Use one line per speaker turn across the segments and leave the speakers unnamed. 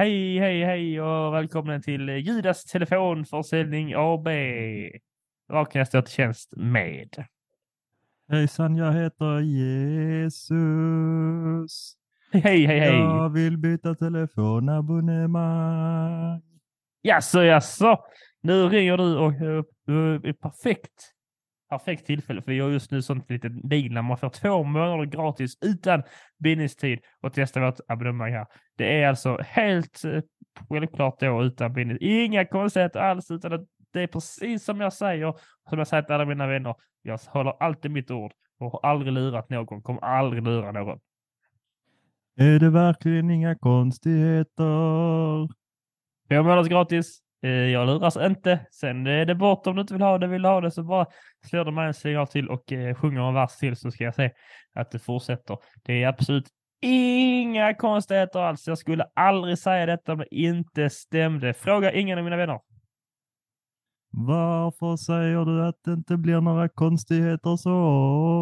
Hej, hej, hej och välkommen till Judas telefonförsäljning AB. Vad kan jag stå till tjänst med?
Hejsan, jag heter Jesus.
Hej, hej, hej.
Jag vill byta telefonabonnemang.
Jaså, jaså. Nu ringer du och uh, uh, perfekt. Perfekt tillfälle, för vi har just nu sånt litet deal när man får två månader gratis utan bindningstid och testa vårt abonnemang här. Det är alltså helt uh, självklart då utan bindning. Inga konstigheter alls, utan att det är precis som jag säger, som jag säger till alla mina vänner. Jag håller alltid mitt ord och har aldrig lurat någon, kommer aldrig lura någon.
Är det verkligen inga konstigheter?
Två månaders gratis. Eh, jag luras inte. Sen är det bort om du inte vill ha det. Vill du ha det så bara slår du mig en signal till och eh, sjunger en vers till så ska jag se att det fortsätter. Det är absolut inga konstigheter alls. Jag skulle aldrig säga detta om det inte stämde. Fråga ingen av mina vänner.
Varför säger du att det inte blir några konstigheter så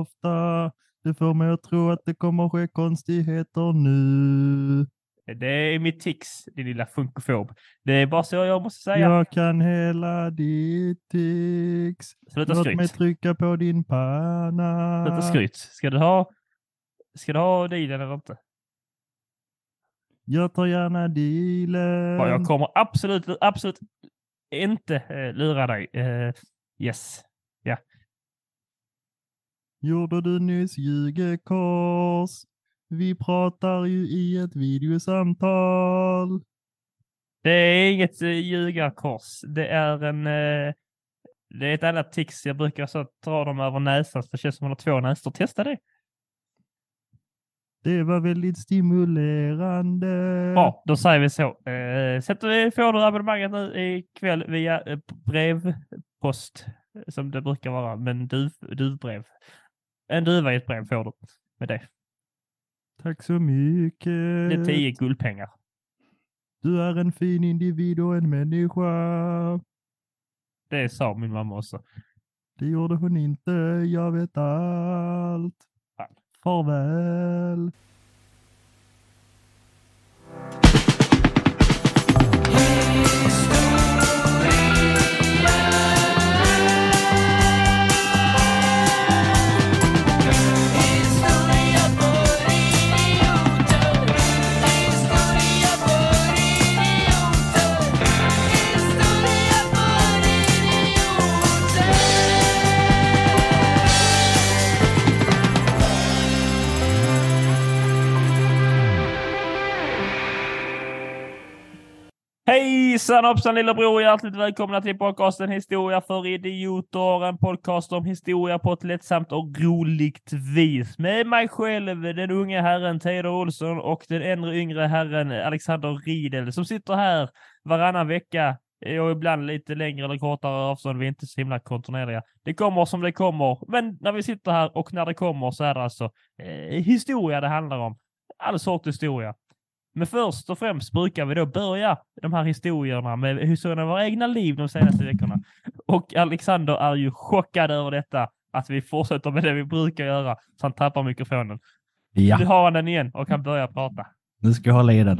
ofta? Det får mig att tro att det kommer ske konstigheter nu.
Det är mitt tics, din lilla funkofob. Det är bara så jag måste säga.
Jag kan hela ditt tics.
Sluta
Låt mig
skryt.
trycka på din panna.
Sluta skryt. Ska du ha, ska du ha dealen eller inte?
Jag tar gärna dealen.
Ja, jag kommer absolut, absolut inte eh, lura dig. Eh, yes.
Gjorde du nyss ljugekors? Vi pratar ju i ett videosamtal.
Det är inget eh, ljugarkors. Det är en... Eh, det är ett annat tics. Jag brukar så dra dem över näsan så det känns som man har två näsor. Testa det.
Det var väldigt stimulerande.
Bra, då säger vi så. Eh, sätter vi, får du abonnemanget nu ikväll via eh, brevpost som det brukar vara, men duv, duvbrev. En duva i ett brev får du med det.
Tack så mycket.
Det är tio guldpengar.
Du är en fin individ och en människa.
Det sa min mamma också.
Det gjorde hon inte. Jag vet allt.
Fan.
Farväl.
Hejsan hoppsan lillebror! Hjärtligt välkomna till podcasten Historia för idioter. En podcast om historia på ett lättsamt och roligt vis. Med mig själv, den unge herren Teodor Olsson och den äldre yngre herren Alexander Riedel som sitter här varannan vecka och ibland lite längre eller kortare avstånd. Vi är inte så himla kontinuerliga. Det kommer som det kommer, men när vi sitter här och när det kommer så är det alltså eh, historia det handlar om. All sorts historia. Men först och främst brukar vi då börja de här historierna med historierna av våra egna liv de senaste veckorna. Och Alexander är ju chockad över detta, att vi fortsätter med det vi brukar göra, så han tappar mikrofonen.
Ja,
Nu har han den igen och kan börja prata.
nu ska jag hålla i den.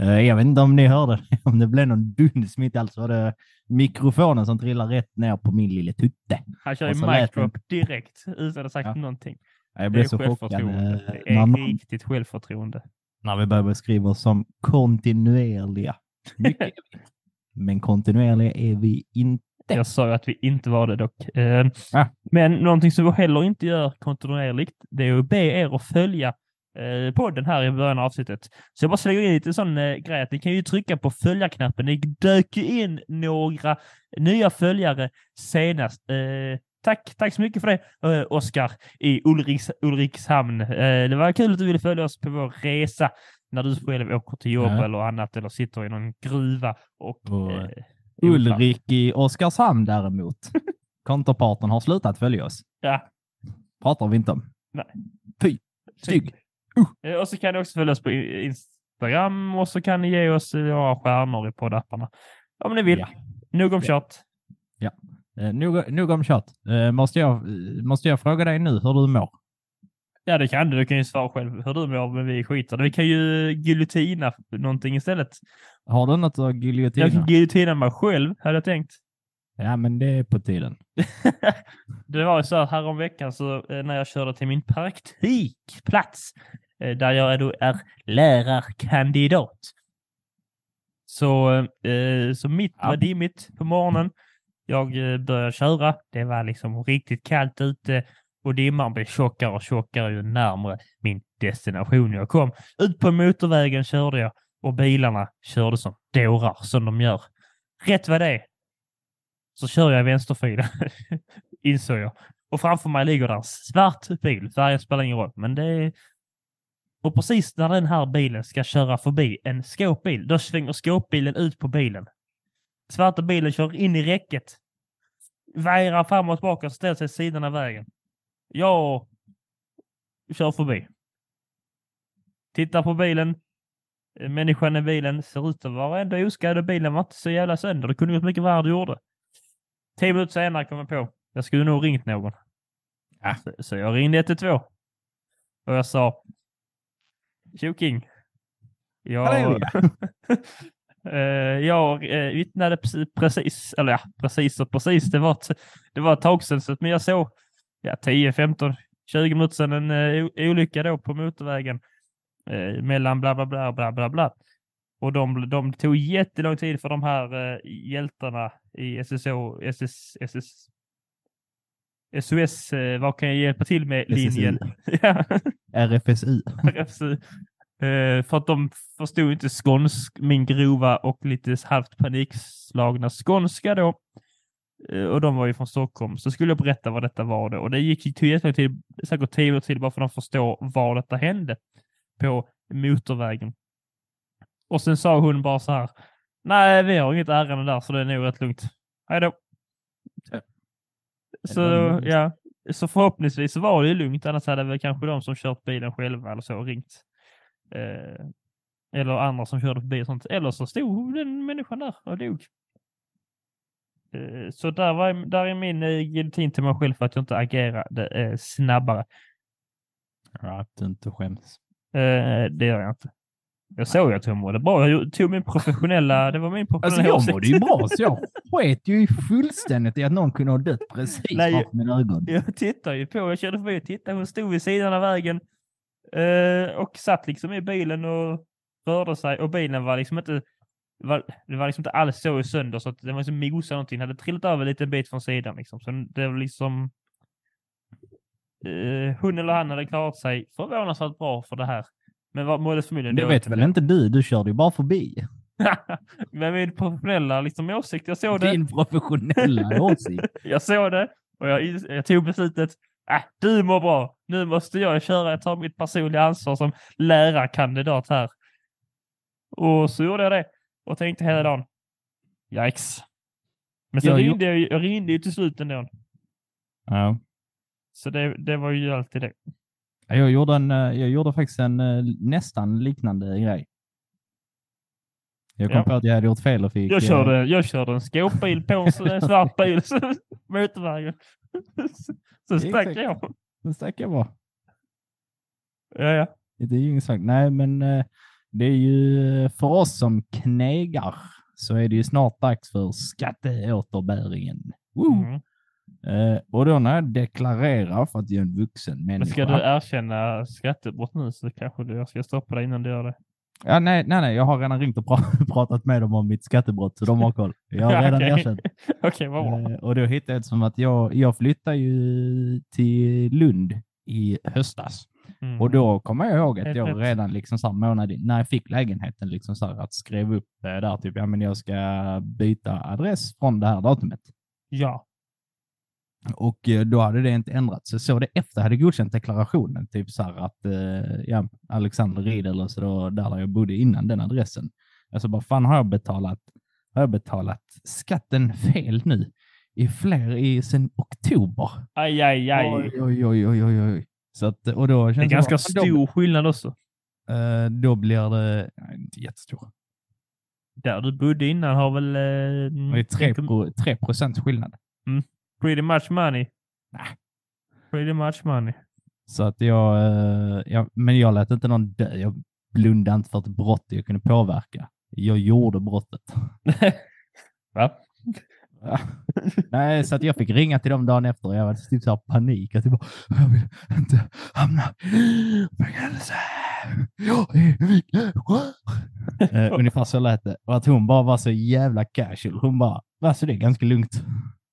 Eh, Jag vet inte om ni hörde, om det blev någon duns mitt så var det mikrofonen som trillade rätt ner på min lilla tutte.
Han kör ju mic
den-
drop direkt utan att ha sagt
Ja.
någonting.
Jag
Det
blev
är
så chockad eh,
Det är
någon-
riktigt självförtroende.
När vi började beskriva oss som kontinuerliga. Mycket. Men kontinuerliga är vi inte.
Jag sa ju att vi inte var det dock. Eh,
Ah.
Men någonting som vi heller inte gör kontinuerligt, det är att be er att följa eh, podden här i början av avsnittet. Så jag bara slänger in lite sån eh, grej att ni kan ju trycka på följa-knappen. Det dök ju in några nya följare senast. Eh, tack, tack så mycket för det, eh, Oskar i Ulriks, Ulrikshamn. Eh, det var kul att du ville följa oss på vår resa när du själv åker till jobb
Ja.
eller annat eller sitter i någon gruva och
Och,
eh,
Ulrik i Oskarshamn däremot. Kontoparten har slutat följa oss.
Ja.
Pratar vi inte om.
Nej.
Fy, stygg.
Eh, Och så kan ni också följa oss på Instagram och så kan ni ge oss eh, några stjärnor i poddaparna. Om ni vill.
Ja.
Nog om
Ja.
kött.
Eh, nog, nog om kött. Eh, måste, jag, eh, måste jag fråga dig nu hur du mår?
Ja, det kan du. Du kan ju svara själv hur du mår, men vi skiter Vi kan ju giljotina någonting istället.
Har du något att
Jag
giljotina?
kan giljotina mig själv, hade jag tänkt.
Ja, men det är på tiden.
det var ju så här häromveckan så eh, när jag körde till min praktikplats eh, där jag då är lärarkandidat. Så, eh, så mitt
Ja.
var dimmigt på morgonen. Jag eh, började köra. Det var liksom riktigt kallt ute och dimman blev tjockare och tjockare ju närmare min destination jag kom. Ut på motorvägen körde jag och bilarna körde som dårar som de gör. Rätt vad det är så kör jag i vänsterfilen, insåg jag. Och framför mig ligger där en svart bil. Färgen spelar ingen roll, men det är... Och precis när den här bilen ska köra förbi en skåpbil, då svänger skåpbilen ut på bilen. Svarta bilen kör in i räcket, vägrar fram och tillbaka och ställer sig sidan av vägen. Jag kör förbi. Tittar på bilen. Eh, Människan i bilen ser ut att vara ändå oskadd och bilen var inte så jävla sönder. Det kunde gått mycket värre det gjorde. Tio minuter senare kom jag på. Jag skulle nog ringt någon.
Ja.
Så, så jag ringde 112. Och jag sa. Tjoking. Jag, jag eh, vittnade precis- eller ja, precis och precis. Det var ett, det var ett tag sedan, så, men jag såg ja, 10, 15, 20 minuter sedan en eh, o- olycka då på motorvägen eh, mellan bla bla bla bla bla bla. Och de, de tog jättelång tid för de här eh, hjältarna i SSO, SS, SS, SOS, eh, vad kan jag hjälpa till med linjen? ja,
RFSI.
Eh, för att de förstod inte skånsk, min grova och lite halvt panikslagna skånska då. Eh, och de var ju från Stockholm. Så skulle jag berätta vad detta var då. Och det gick jättelång tid, säkert tio minuter till bara för att de förstår var detta hände. På motorvägen. Och sen sa hon bara så här. Nej, vi har inget ärende där så det är nog rätt lugnt. Hej då.
Ja.
Så ja, så förhoppningsvis så var det ju lugnt. Annars hade väl kanske de som kört bilen själva eller så ringt. Eh, eller andra som körde förbi och sånt. Eller så stod den människan där och dog. Eh, så där, var, där är min eh, giljotin till mig själv för att jag inte agerade eh, snabbare.
Att du inte skäms.
Det gör jag inte. Jag såg att hon mådde bra. Jag tog min professionella, det var min
Alltså
professionella
jag
åsikt.
mådde ju bra, så jag sket ju fullständigt i att någon kunde ha dött precis
Nej,
framför mina ögon.
Jag tittar ju på, jag körde förbi och tittade, hon stod vid sidan av vägen eh, och satt liksom i bilen och rörde sig och bilen var liksom inte var, det var liksom inte alls så sönder så att den var liksom mosad någonting, hade trillat över en liten bit från sidan liksom. Så det var liksom eh, hon eller han hade klarat sig förvånansvärt bra för det här. Men vad mådde förmodligen
Det vet väl inte du? Du körde ju bara förbi.
Men min professionella liksom, åsikt, jag såg det.
Din professionella åsikt.
Jag såg det och jag, jag tog beslutet. Äh, du mår bra. Nu måste jag köra. Jag tar mitt personliga ansvar som lärarkandidat här. Och så gjorde jag det och tänkte hela dagen. Yikes. Men sen
Jag
ringde jag, jag ringde ju till slut ändå.
Ja.
Så det, det var ju alltid det.
Jag gjorde, en, eh, jag gjorde faktiskt en eh, nästan liknande grej. Jag kom
Ja.
på att jag hade gjort fel och fick...
Jag
eh,
körde, jag körde en skåpbil på en svart bil. Motorvägen. Så stack
Exakt.
jag.
Den stack jag bara.
Ja, ja.
Det är ju inget sagt. Nej, men eh, det är ju eh, för oss som knegar så är det ju snart dags för skatteåterbäringen. Woo!
Mm.
Eh, och då när jag deklarerar för att jag är en vuxen
Men ska du
människa.
erkänna skattebrott nu så kanske jag ska stoppa dig innan du gör det.
Ja, nej, nej, nej, jag har redan ringt och pra- pratat med dem om mitt skattebrott så de har koll. Jag har redan erkänt.
Okej, vad bra.
Eh, och då hittade jag det som att jag, jag flyttade ju till Lund i höstas.
Mm.
Och då kommer jag ihåg att
Helt
jag redan liksom så månad in, när jag fick lägenheten liksom så att skrev upp eh, där typ, ja men jag ska byta adress från det här datumet.
Ja.
Och eh, då hade det inte ändrats. Så jag såg det efter jag hade godkänt deklarationen, typ så här att eh, ja, Alexander Riedel eller så då, där jag bodde innan den adressen. Alltså bara fan har jag betalat, har jag betalat skatten fel nu? I fler i sen oktober.
Aj, aj, aj.
Oj, oj, oj, oj, oj. Så att, och då
det är
känns
ganska
bara,
stor skillnad också.
Då, eh, då blir det, nej, inte jättestor.
Där du bodde innan har väl... Eh,
Det är 3, pro, 3 procents skillnad.
Pretty much money. Pretty much money.
Så att jag, eh, jag, men jag lät inte någon dö. Jag blundade inte för ett brott jag kunde påverka. Jag gjorde brottet.
Va?
Ja. Nej, så att jag fick ringa till dem dagen efter och jag hade typ så här panik. Att jag bara, jag vill inte hamna i fängelse. Jag är- Eh, Ungefär så lät det. Och att hon bara var så jävla casual. Hon bara, alltså det är ganska lugnt.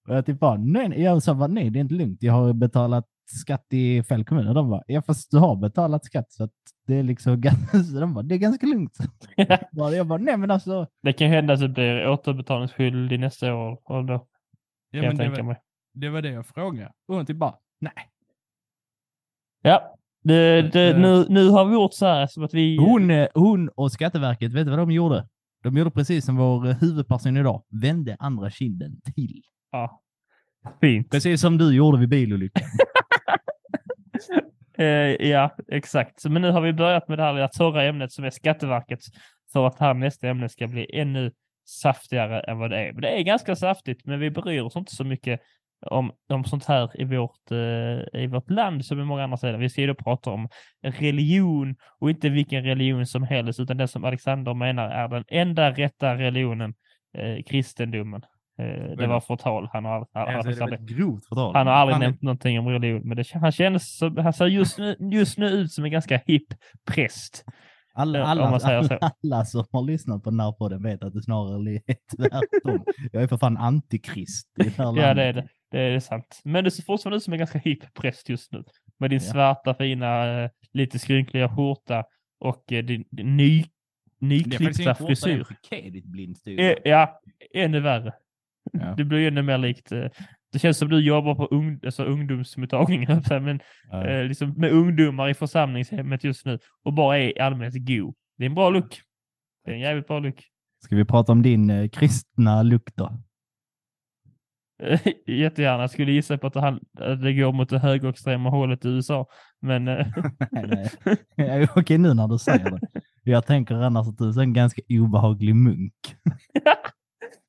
Och jag typ bara, nej, nej. Jag sa bara, nej det är inte lugnt. Jag har betalat skatt i fel kommun. Och de bara, ja fast du har betalat skatt så att det är liksom, ganska- så de bara, det är ganska lugnt. Jag bara, nej men alltså.
Det kan hända att du blir återbetalningsskyldig nästa år. Och då
Ja,
kan jag
men det,
tänka
var,
mig.
det var det jag frågade. Och hon typ bara, nej.
Ja, det, det, nu, nu har vi gjort så här som att vi...
Hon, hon och Skatteverket, vet du vad de gjorde? De gjorde precis som vår huvudperson idag. Vände andra kinden till.
Ja. Fint.
Precis som du gjorde vid bilolyckan.
Eh, ja, exakt. Så, Men nu har vi börjat med det här lilla torra ämnet som är Skatteverket för att här nästa ämne ska bli ännu saftigare än vad det är. Men det är ganska saftigt, men vi bryr oss inte så mycket om, om sånt här i vårt, eh, i vårt land som i många andra ställen. Vi ska ju då prata om religion och inte vilken religion som helst, utan det som Alexander menar är den enda rätta religionen, eh, kristendomen. Eh, det var förtal. Han har, han,
Alltså, är
Alexander-
ett grovt förtal.
han har aldrig
Han är-
nämnt någonting om religion, men det, han känns som, han ser just nu, just nu ut som en ganska hipp präst.
Alla,
Ja,
alla,
så.
alla, alla som har lyssnat på den här podden vet att det snarare är tvärtom. Jag är för fan antikrist i det här
Ja, det är
landet.
det. Det är sant. Men du ser fortfarande ut som en ganska hipp präst just nu. Med din
Ja.
svarta, fina, eh, lite skrynkliga skjorta och eh, din, din ny,
är faktiskt
nyklippta
skjorta, det är
frisyr.
en.
Eh, Ja, ännu värre.
Ja.
Du blir ännu mer likt. eh, Det känns som du jobbar på ung, alltså ungdomsmottagningen, men
Ja.
eh, liksom med ungdomar i församlingshemmet just nu och bara är i allmänhet god. Det är en bra look. Det är en jävligt bra look.
Ska vi prata om din eh, kristna look då?
Eh, Jättegärna. Jag skulle gissa på att att det går mot det högerextrema hållet i USA. Men eh,
Nej, nej. Okej, nu när du säger det. Jag tänker annars att du är en ganska obehaglig munk.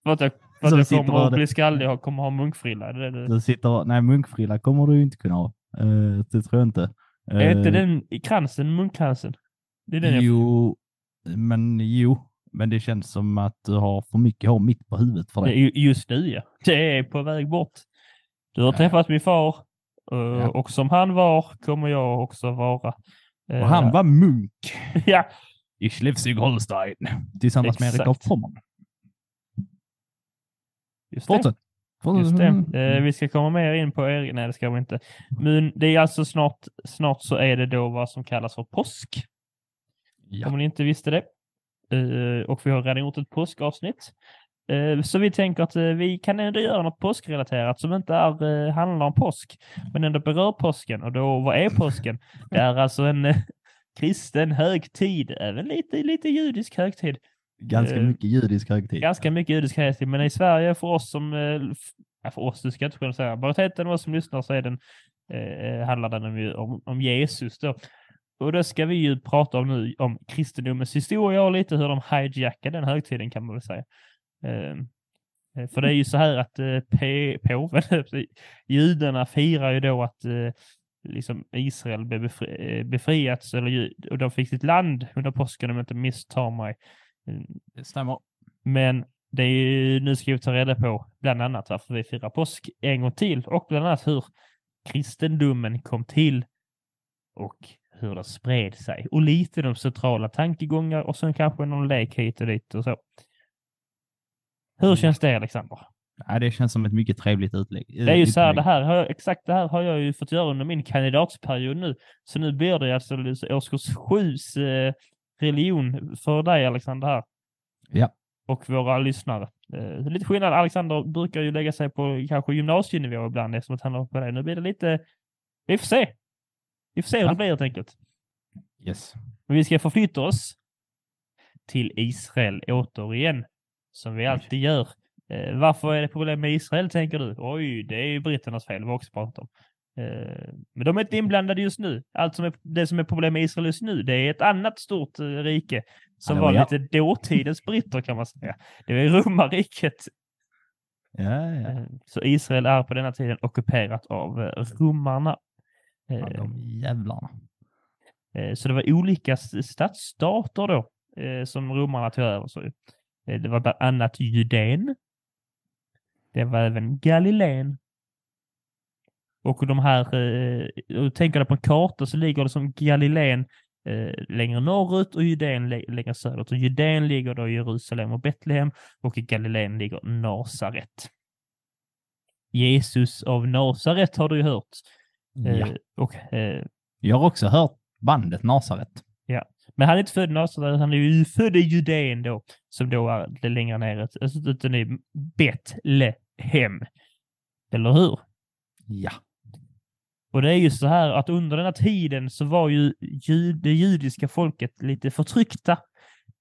för att jag, för att jag kommer att bli skallig och kommer ha munkfrilla. Det, är det.
Du sitter, nej, munkfrilla kommer du inte kunna ha. Eh, det tror jag inte.
Är inte
Eh,
den i kransen, munkkransen? Det är den jag...
Jo, men jo. Men det känns som att du har för mycket hår mitt på huvudet för
är ju Just nu ja. Det är på väg bort. Du har träffat min far. eh,
Ja.
Och som han var kommer jag också vara.
Och han var munk
Ja,
i Schleswig-Holstein tillsammans med Erik
Exakt.
Pommern.
Just.
Fortsätt.
Just det.
Mm.
Eh, vi ska komma mer in på Erik. Nej, det ska vi inte. Men det är alltså snart, snart så är det då vad som kallas för påsk.
Ja.
Om ni inte visste det. Eh, och vi har redan gjort ett påskavsnitt. Eh, så vi tänker att eh, vi kan ändå göra något påskrelaterat som inte är, eh, handlar om påsk, men ändå berör påsken. Och då, vad är påsken? Det är alltså en eh, kristen högtid, även lite, lite judisk högtid.
Ganska
eh,
mycket judisk högtid.
Ganska mycket judisk högtid, men i Sverige för oss som, eh, för oss, du ska jag inte själv säga, majoriteten av oss som lyssnar så är den, eh, handlar den om, om, om Jesus då. Och då ska vi ju prata om nu om kristendomens historia och lite hur de hijackade den högtiden kan man väl säga. Eh, eh, för det är ju så här att eh, påven, judarna firar ju då att eh, liksom Israel blev befri- befriats, eller, och de fick sitt land under påsken om jag inte misstar mig. Mm,
Det stämmer.
men det är ju, nu ska vi ta reda på bland annat varför vi firar påsk en gång till och bland annat hur kristendomen kom till och hur det spred sig och lite de centrala tankegångar och sen kanske någon lek hit och dit och så. Hur känns det Alexander?
Ja, det känns som ett mycket trevligt utlägg.
Det är ju så här, det här har jag, exakt det här har jag ju fått göra under min kandidatsperiod nu. Så nu blir det alltså årskurs sju's eh, religion för dig Alexander här.
Ja.
Och våra lyssnare. Eh, lite skillnad, Alexander brukar ju lägga sig på kanske gymnasienivå ibland eftersom att han har på det. Nu blir det lite, vi får se. Vi får se hur
Ja.
det blir helt enkelt.
Yes.
Men vi ska förflytta oss till Israel återigen, som vi alltid gör. Eh, varför är det problem med Israel, tänker du? Oj, det är ju britternas fel, vi har också pratat om. Eh, men de är inte inblandade just nu. Allt som är, det som är problem med Israel just nu, det är ett annat stort eh, rike som var
var
lite dåtidens britter kan man säga. Det är romarriket.
Ja, ja.
Eh, Så Israel är på denna tiden ockuperat av romarna.
Ja, de jävlarna.
Så det var olika stadsstater då som romarna tog över. Så, det var bland annat Judén. Det var även Galileen. Och de här, eh, tänker på en karta så ligger det som Galileen eh, längre norrut och lä- längre söderut. Och Judén ligger då i Jerusalem och Betlehem och i Galileen ligger Nasaret. Jesus av Nasaret har du ju hört. Eh,
Ja.
och eh,
Jag har också hört bandet Nasaret.
Men han är inte född i Nasaret, han är ju född i Judeen då, som då är lite längre ner, alltså utan i Betlehem. Eller hur?
Ja.
Och det är ju så här att under den här tiden så var ju det judiska folket lite förtryckta.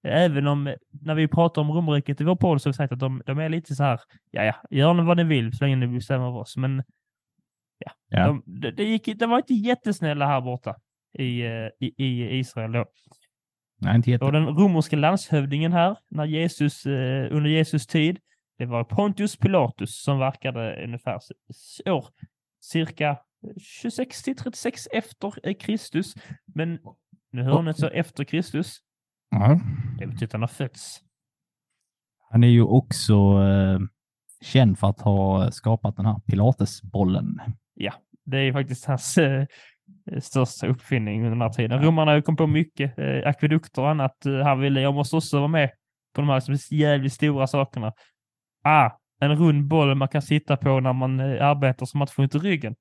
Även om, när vi pratar om romarriket i vår podd så har vi sagt att de, de är lite så här, ja ja, gör ni vad ni vill så länge ni bestämmer över oss. Men ja,
Ja.
De, det, det, gick, det var inte jättesnälla här borta i, eh, i, i Israel då.
Nej, inte jätte.
Och den romerska landshövdingen här, när Jesus, eh, under Jesus tid, det var Pontius Pilatus som verkade ungefär år, cirka 26 till 36 efter Kristus. Men nu hör ni så efter Kristus,
Ja.
det betyder att han har fötts.
Han är ju också eh, känd för att ha skapat den här pilatesbollen.
Det är faktiskt hans eh, största uppfinning under den här tiden. Romarna kom på mycket, eh, akvedukter och annat. Eh, han ville, jag måste också vara med på de här liksom, jävligt stora sakerna. Ah, en rund boll man kan sitta på när man eh, arbetar som att få ont i ryggen.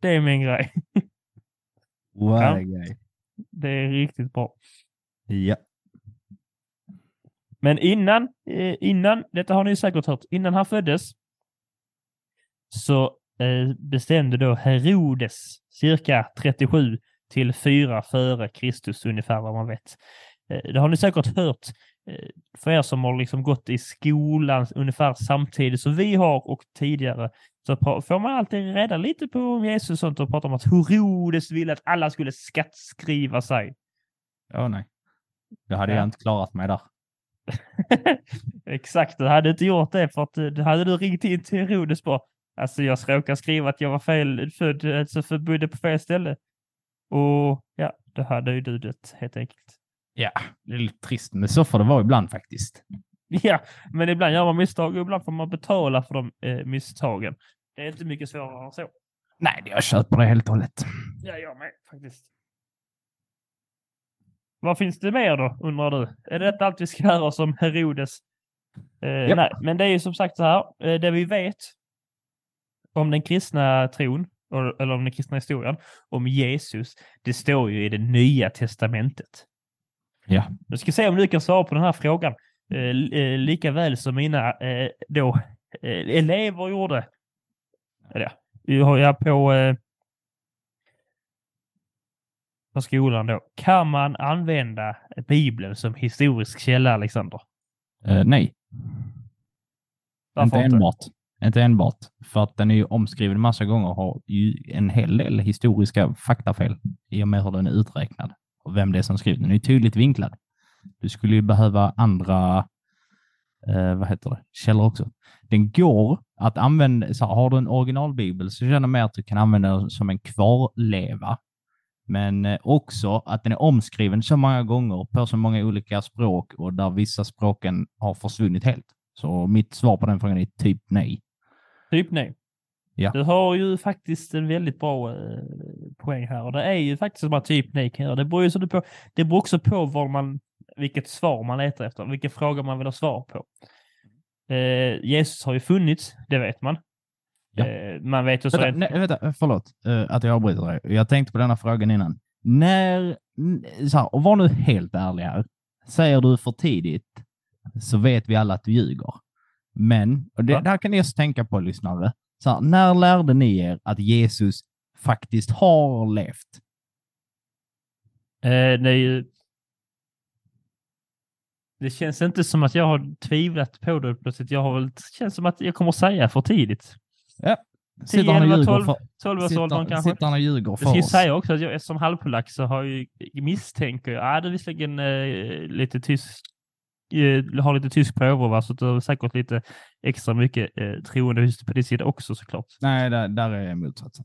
Det är min grej.
What
Ja.
guy.
Det är riktigt bra.
Ja.
Men innan, eh, innan, detta har ni säkert hört, innan han föddes så eh, bestämde då Herodes cirka 37 till 4 före Kristus ungefär vad man vet. Eh, det har ni säkert hört för er som har liksom gått i skolan ungefär samtidigt som vi har och tidigare så får man alltid reda lite på om Jesus och sånt och prata om att Herodes ville att alla skulle skattskriva sig.
Ja, nej. Då hade
Ja.
jag inte klarat mig där.
Exakt, du hade inte gjort det för att eh, då hade du ringt in till Herodes på. Alltså jag råkade skriva att jag var fel född, alltså för bodde på fel ställe. Och ja, då hade ju du det helt enkelt.
Ja, det är lite trist, men så får det vara ibland faktiskt.
Ja, men ibland gör man misstag och ibland får man betala för de eh, misstagen. Det är inte mycket svårare än så.
Nej, jag köper det helt och hållet.
Ja, jag med faktiskt. Vad finns det mer då, undrar du? Är det detta allt vi ska höra oss om Herodes? Eh. Nej, men det är ju som sagt så här. Eh, det vi vet om den kristna tron, eller om den kristna historien, om Jesus, det står ju i det nya testamentet.
Ja.
Jag ska se om du kan svara på den här frågan. Eh, eh, lika väl som mina eh, då, eh, elever gjorde. Eller ja, vi har jag på, eh, på skolan då. Kan man använda Bibeln som historisk källa, Alexander?
Eh, nej,
Varför
inte enbart. Inte enbart. För att den är ju omskriven massa gånger och har ju en hel del historiska faktafel i och med hur den är uträknad och vem det är som skrivit. Den är tydligt vinklad. Du skulle ju behöva andra eh, vad heter det, källor också. Den går att använda, så har du en originalbibel så känner jag mer att du kan använda den som en kvarleva. Men eh, också att den är omskriven så många gånger på så många olika språk och där vissa språken har försvunnit helt. Så mitt svar på den frågan är typ nej.
Typ nej.
Ja.
Du har ju faktiskt en väldigt bra eh, poäng här och det är ju faktiskt att typ nej kan göra. Det beror ju på. Det beror också på var man, vilket svar man letar efter, vilken fråga man vill ha svar på. Eh, Jesus har ju funnits, det vet man.
Ja.
Eh, man vet ju så
Vänta, nej, vänta, förlåt eh, att jag avbryter dig. Jag tänkte på denna frågan innan. När, så här, och var nu helt ärlig här. Säger du för tidigt så vet vi alla att du ljuger. Men, och det,
Ja.
det här kan ni också tänka på lyssnare. Så här, när lärde ni er att Jesus faktiskt har levt?
Eh, ju... Det känns inte som att jag har tvivlat på det plötsligt. Jag har väl, det känns som att jag kommer säga för tidigt.
Sitter han och
11,
ljuger
12,
för,
12-årsåldern
sitter,
kanske.
sitter han och ljuger
Jag
för
ska ju
oss?
säga också att jag som halvpolack så har jag misstänker jag, ja det är visserligen eh, lite tysk, eh, har lite tysk påbrå va, så det är säkert lite extra mycket eh, troende just på din sida också såklart.
Nej, där, där är motsatsen.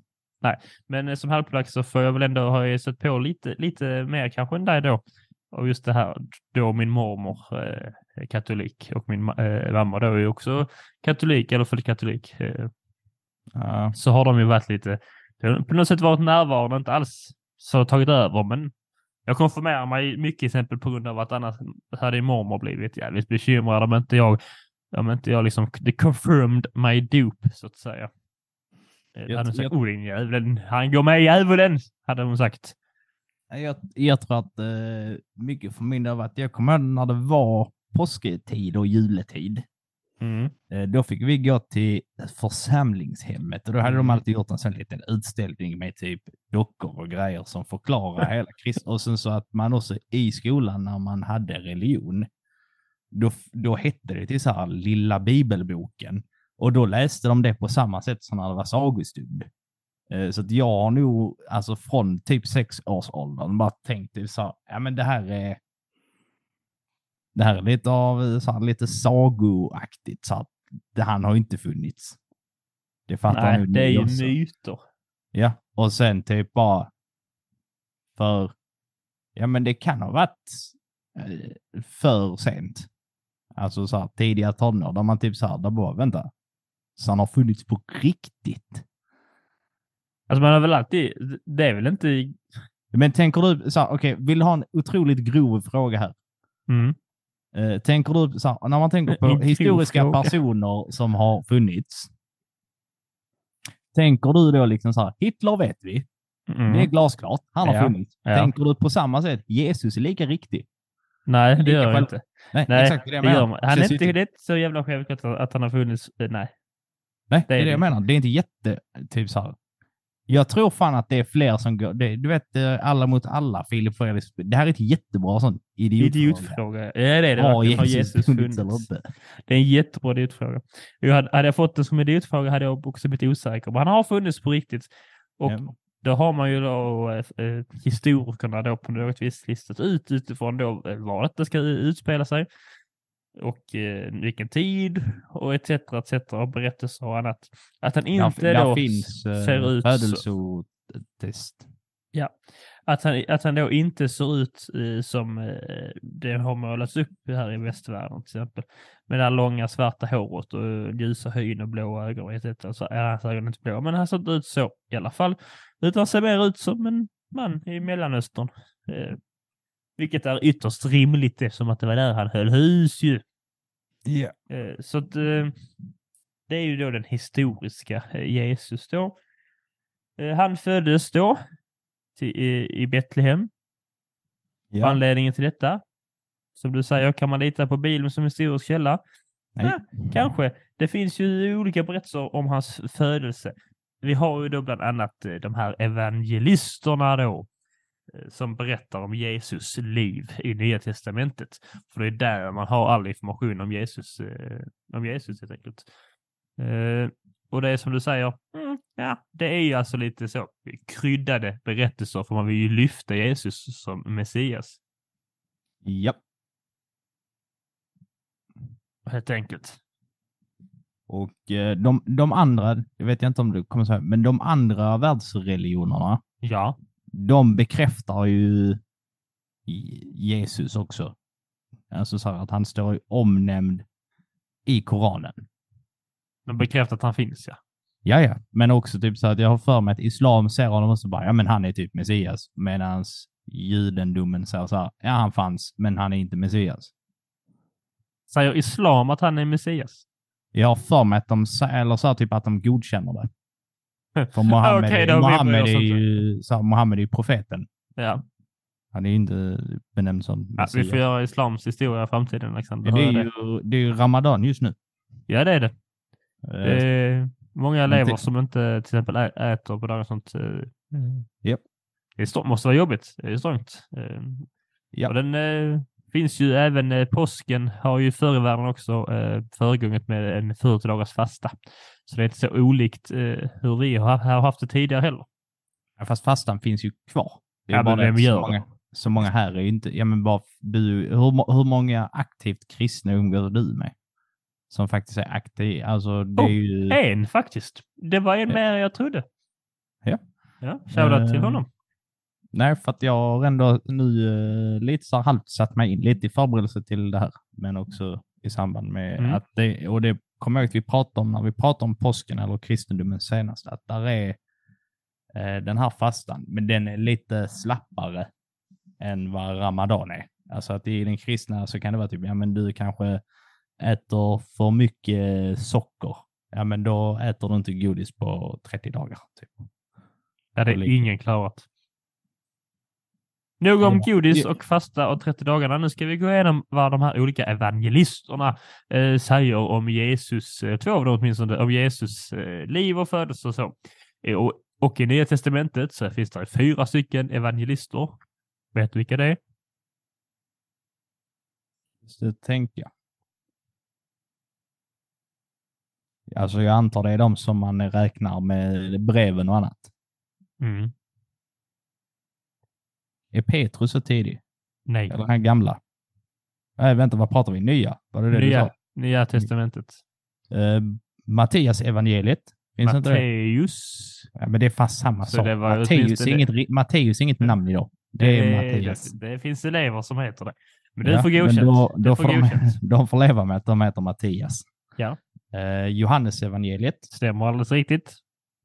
Men eh, som halvpolack så får jag väl ändå ha sett på lite, lite mer kanske än dig då. Och just det här då min mormor eh, katolik och min eh, mamma då är ju också katolik eller född katolik. Eh,
Ja.
så har de ju varit lite, har på något sätt varit närvarande, inte alls så tagit över, men jag konfirmerar mig mycket exempel på grund av att annars hade mormor blivit jävligt bekymrad om inte jag, om inte jag liksom, det confirmed my dupe så att säga. Eh,
Jag-
hade hon sagt,
jag-
oh din jävlen, han går med i djävulen, hade hon sagt.
Jag, jag tror att eh, mycket för min del var att jag kommer ihåg när det var påsktid och juletid.
Mm.
Eh, Då fick vi gå till församlingshemmet och då hade de
Mm.
alltid gjort en sån liten utställning med typ dockor och grejer som förklarar hela krist. Och sen så att man också i skolan när man hade religion, då, då hette det till så här lilla bibelboken. Och då läste de det på samma sätt som när det var sagostund. Eh, Så att jag har nog, alltså från typ sex års åldern bara tänkt så här, ja men det här är det här är lite av så här, lite sagoaktigt, så att det, han har inte funnits. Det fattar
Nej, det är ju
också.
myter.
Ja, och sen typ bara för, ja men det kan ha varit eh, för sent. Alltså så här tidiga tonår där man typ så här, där bara vänta, så han har funnits på riktigt.
Alltså man har väl alltid, det är väl inte...
Men tänker du, så här, okej, vill du ha en otroligt grov fråga här?
Mm.
Eh, tänker du, här, när man tänker på historiska
fråga.
personer som har funnits, tänker du då liksom så här, Hitler vet vi,
Mm.
det är glasklart, han har
Ja,
funnits.
ja.
Tänker du på samma sätt, Jesus är lika riktig?
Nej, det
lika
gör jag inte.
Nej,
Nej,
exakt det det
gör man. Han är inte, det är inte så jävla självklart att han har funnits. Nej.
Nej, det är
det
jag menar. Det är inte jätte, typ så här. Jag tror fan att det är fler som går, det, du vet eh, alla mot alla, Filip Fredriks, det här är ett jättebra sånt idiotfråga.
Idiotfråga. Ja, det är det.
Har Jesus,
Jesus
funnits eller inte?
Det är en jättebra idiotfråga. Jag hade, hade jag fått den som idiotfråga hade jag också blivit osäker. Men han har funnits på riktigt. Och
Ja.
då har man ju då eh, eh, historikerna då på något vis listat ut utifrån då eh, var detta ska utspela sig och eh, vilken tid och etc. etc. och berättelser och annat. Att han inte
där,
då
där finns eh,
ser ut så,
födelseattest.
att han, att han då inte ser ut eh, som eh, det har målats upp här i västvärlden till exempel. Med det här långa svarta håret och eh, ljusa hyn och blå ögon etc. Så är hans ögon inte blå, men han ser inte ut så i alla fall. Utan ser mer ut som en man i Mellanöstern. Eh, vilket är ytterst rimligt eftersom att det var där han höll hus ju.
Ja.
Eh, Så att, eh, det är ju då den historiska eh, Jesus då. Han föddes då till, i, Betlehem.
Ja.
Anledningen till detta, som du säger, kan man lita på Bibeln som historisk källa?
Nej.
Ja, kanske. Det finns ju olika berättelser om hans födelse. Vi har ju då bland annat de här evangelisterna då, som berättar om Jesus liv i Nya Testamentet. För det är där man har all information om Jesus, eh, om Jesus helt enkelt. Eh, och det är som du säger, mm, ja, det är ju alltså lite så kryddade berättelser för man vill ju lyfta Jesus som Messias
ja.
helt enkelt.
Och eh, de, de andra, jag vet inte om du kommer säga, men de andra världsreligionerna,
Ja,
de bekräftar ju Je- Jesus också. Alltså så här att han står omnämnd i Koranen.
de bekräftar att han finns ja.
Ja, ja, men också typ så att jag har för mig att islam ser honom och så bara, ja men han är typ Messias, medan judendomen säger så här, ja han fanns, men han är inte Messias.
Säger islam att han är Messias?
Jag har för mig att de säger, eller så här, typ att de godkänner det. För Mohammed,
Okej,
är- Mohammed, är ju, så här, Mohammed är ju profeten.
Ja,
Han är ju inte benämnd som
ja vi får göra islams historia i framtiden Alexander.
Ja, det, är ju,
det.
det är ju Ramadan just nu.
ja, det är det.
Eh,
det är många elever som inte till exempel äter på dagar och sånt. eh,
Japp.
Det måste vara jobbigt. Det är strångt. Eh,
Ja.
Och den finns ju även, eh, påsken har ju förr i världen också eh, föregånget med en 40 dagars fasta. Så det är inte så olikt eh, hur vi har, har haft det tidigare heller.
Ja, Fast fastan finns ju kvar. Det är
Ja,
bara
men vem gör
så många, så många här är ju inte, ja men bara du, hur, hur många aktivt kristna umgås du med? Som faktiskt är aktiva, alltså det är
Oh,
ju...
En faktiskt. Det var en mer än jag trodde.
Ja.
Ja, shoutout till
Eh,
honom.
Nej, för att jag har ändå nu eh, lite så halvt satt mig in lite i förberedelse till det här, men också i samband med
Mm.
att det, och det kommer jag ihåg att vi pratade om när vi pratade om påsken eller kristendomen senast, att där är eh, den här fastan, men den är lite slappare än vad ramadan är. Alltså att i den kristna så kan det vara typ, ja men du kanske äter för mycket socker, ja men då äter du inte godis på 30 dagar. Typ.
Ja, det är ingen klarat. Nog om godis och fasta och 30 dagarna. Nu ska vi gå igenom vad de här olika evangelisterna eh, säger om Jesus, eh, två av dem åtminstone, om Jesus eh, liv och födelse och så. Eh, och, och i Nya Testamentet så finns det fyra stycken evangelister. Vet du vilka det är?
Så det tänker jag. Alltså jag antar det är de som man räknar med breven och annat.
Mm.
Är Petrus så tidig?
Nej,
Eller här gamla? Nej, vänta, vad pratar vi? Nya? Var det det
Nya,
du
Nya Testamentet.
sa? Uh, Mattias evangeliet. Finns det?
Matteus.
Ja, men det är fast samma
Så
sak.
det
Matteus, är inget, Matteus är inget namn idag. Det är Mattias.
Det, det finns elever som heter det. Men du
Ja,
får
men
godkänt.
Då,
Du
då,
får
får de, de får leva med att de heter Mattias.
Ja.
Uh, Johannes evangeliet.
Stämmer alldeles riktigt.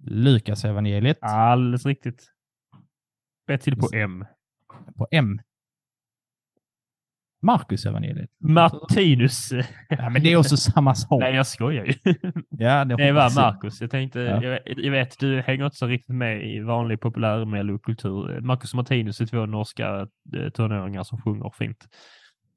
Lukas evangeliet.
Alldeles riktigt. Ett till på M.
På M. Markus evangeliet.
Martinus.
Ja, men det är också samma sak.
Nej, jag skojar ju.
ja, det,
Det var
hoppas jag.
Tänkte,
Ja.
jag, jag vet, du hänger inte så riktigt med i vanlig populär mellokultur. Marcus och Martinus är två norska eh, tonåringar som sjunger fint.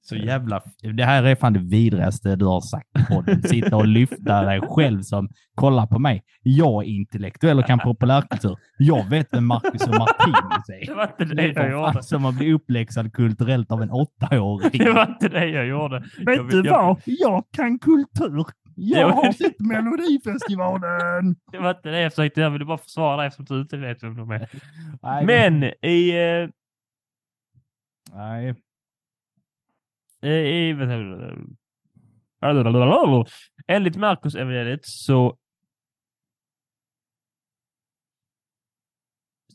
Så jävla... Det här är fan det vidrigaste du har sagt i podden. Sitta och lyfta dig själv som kollar på mig. Jag är intellektuell och kan populärkultur. Jag vet vem Marcus och Martinus
Det
är.
var inte
Det
det jag gjorde.
som att bli uppläxad kulturellt av en åttaåring.
Det var inte det jag gjorde. Jag-
Vet du
jag-
vad? Jag kan kultur. Jag har sett Melodifestivalen.
Det var inte det jag försökte göra. Jag ville bara försvara dig eftersom du inte vet vem de är. Men i... eh,
Nej.
Eh, Enligt Markus evangeliet så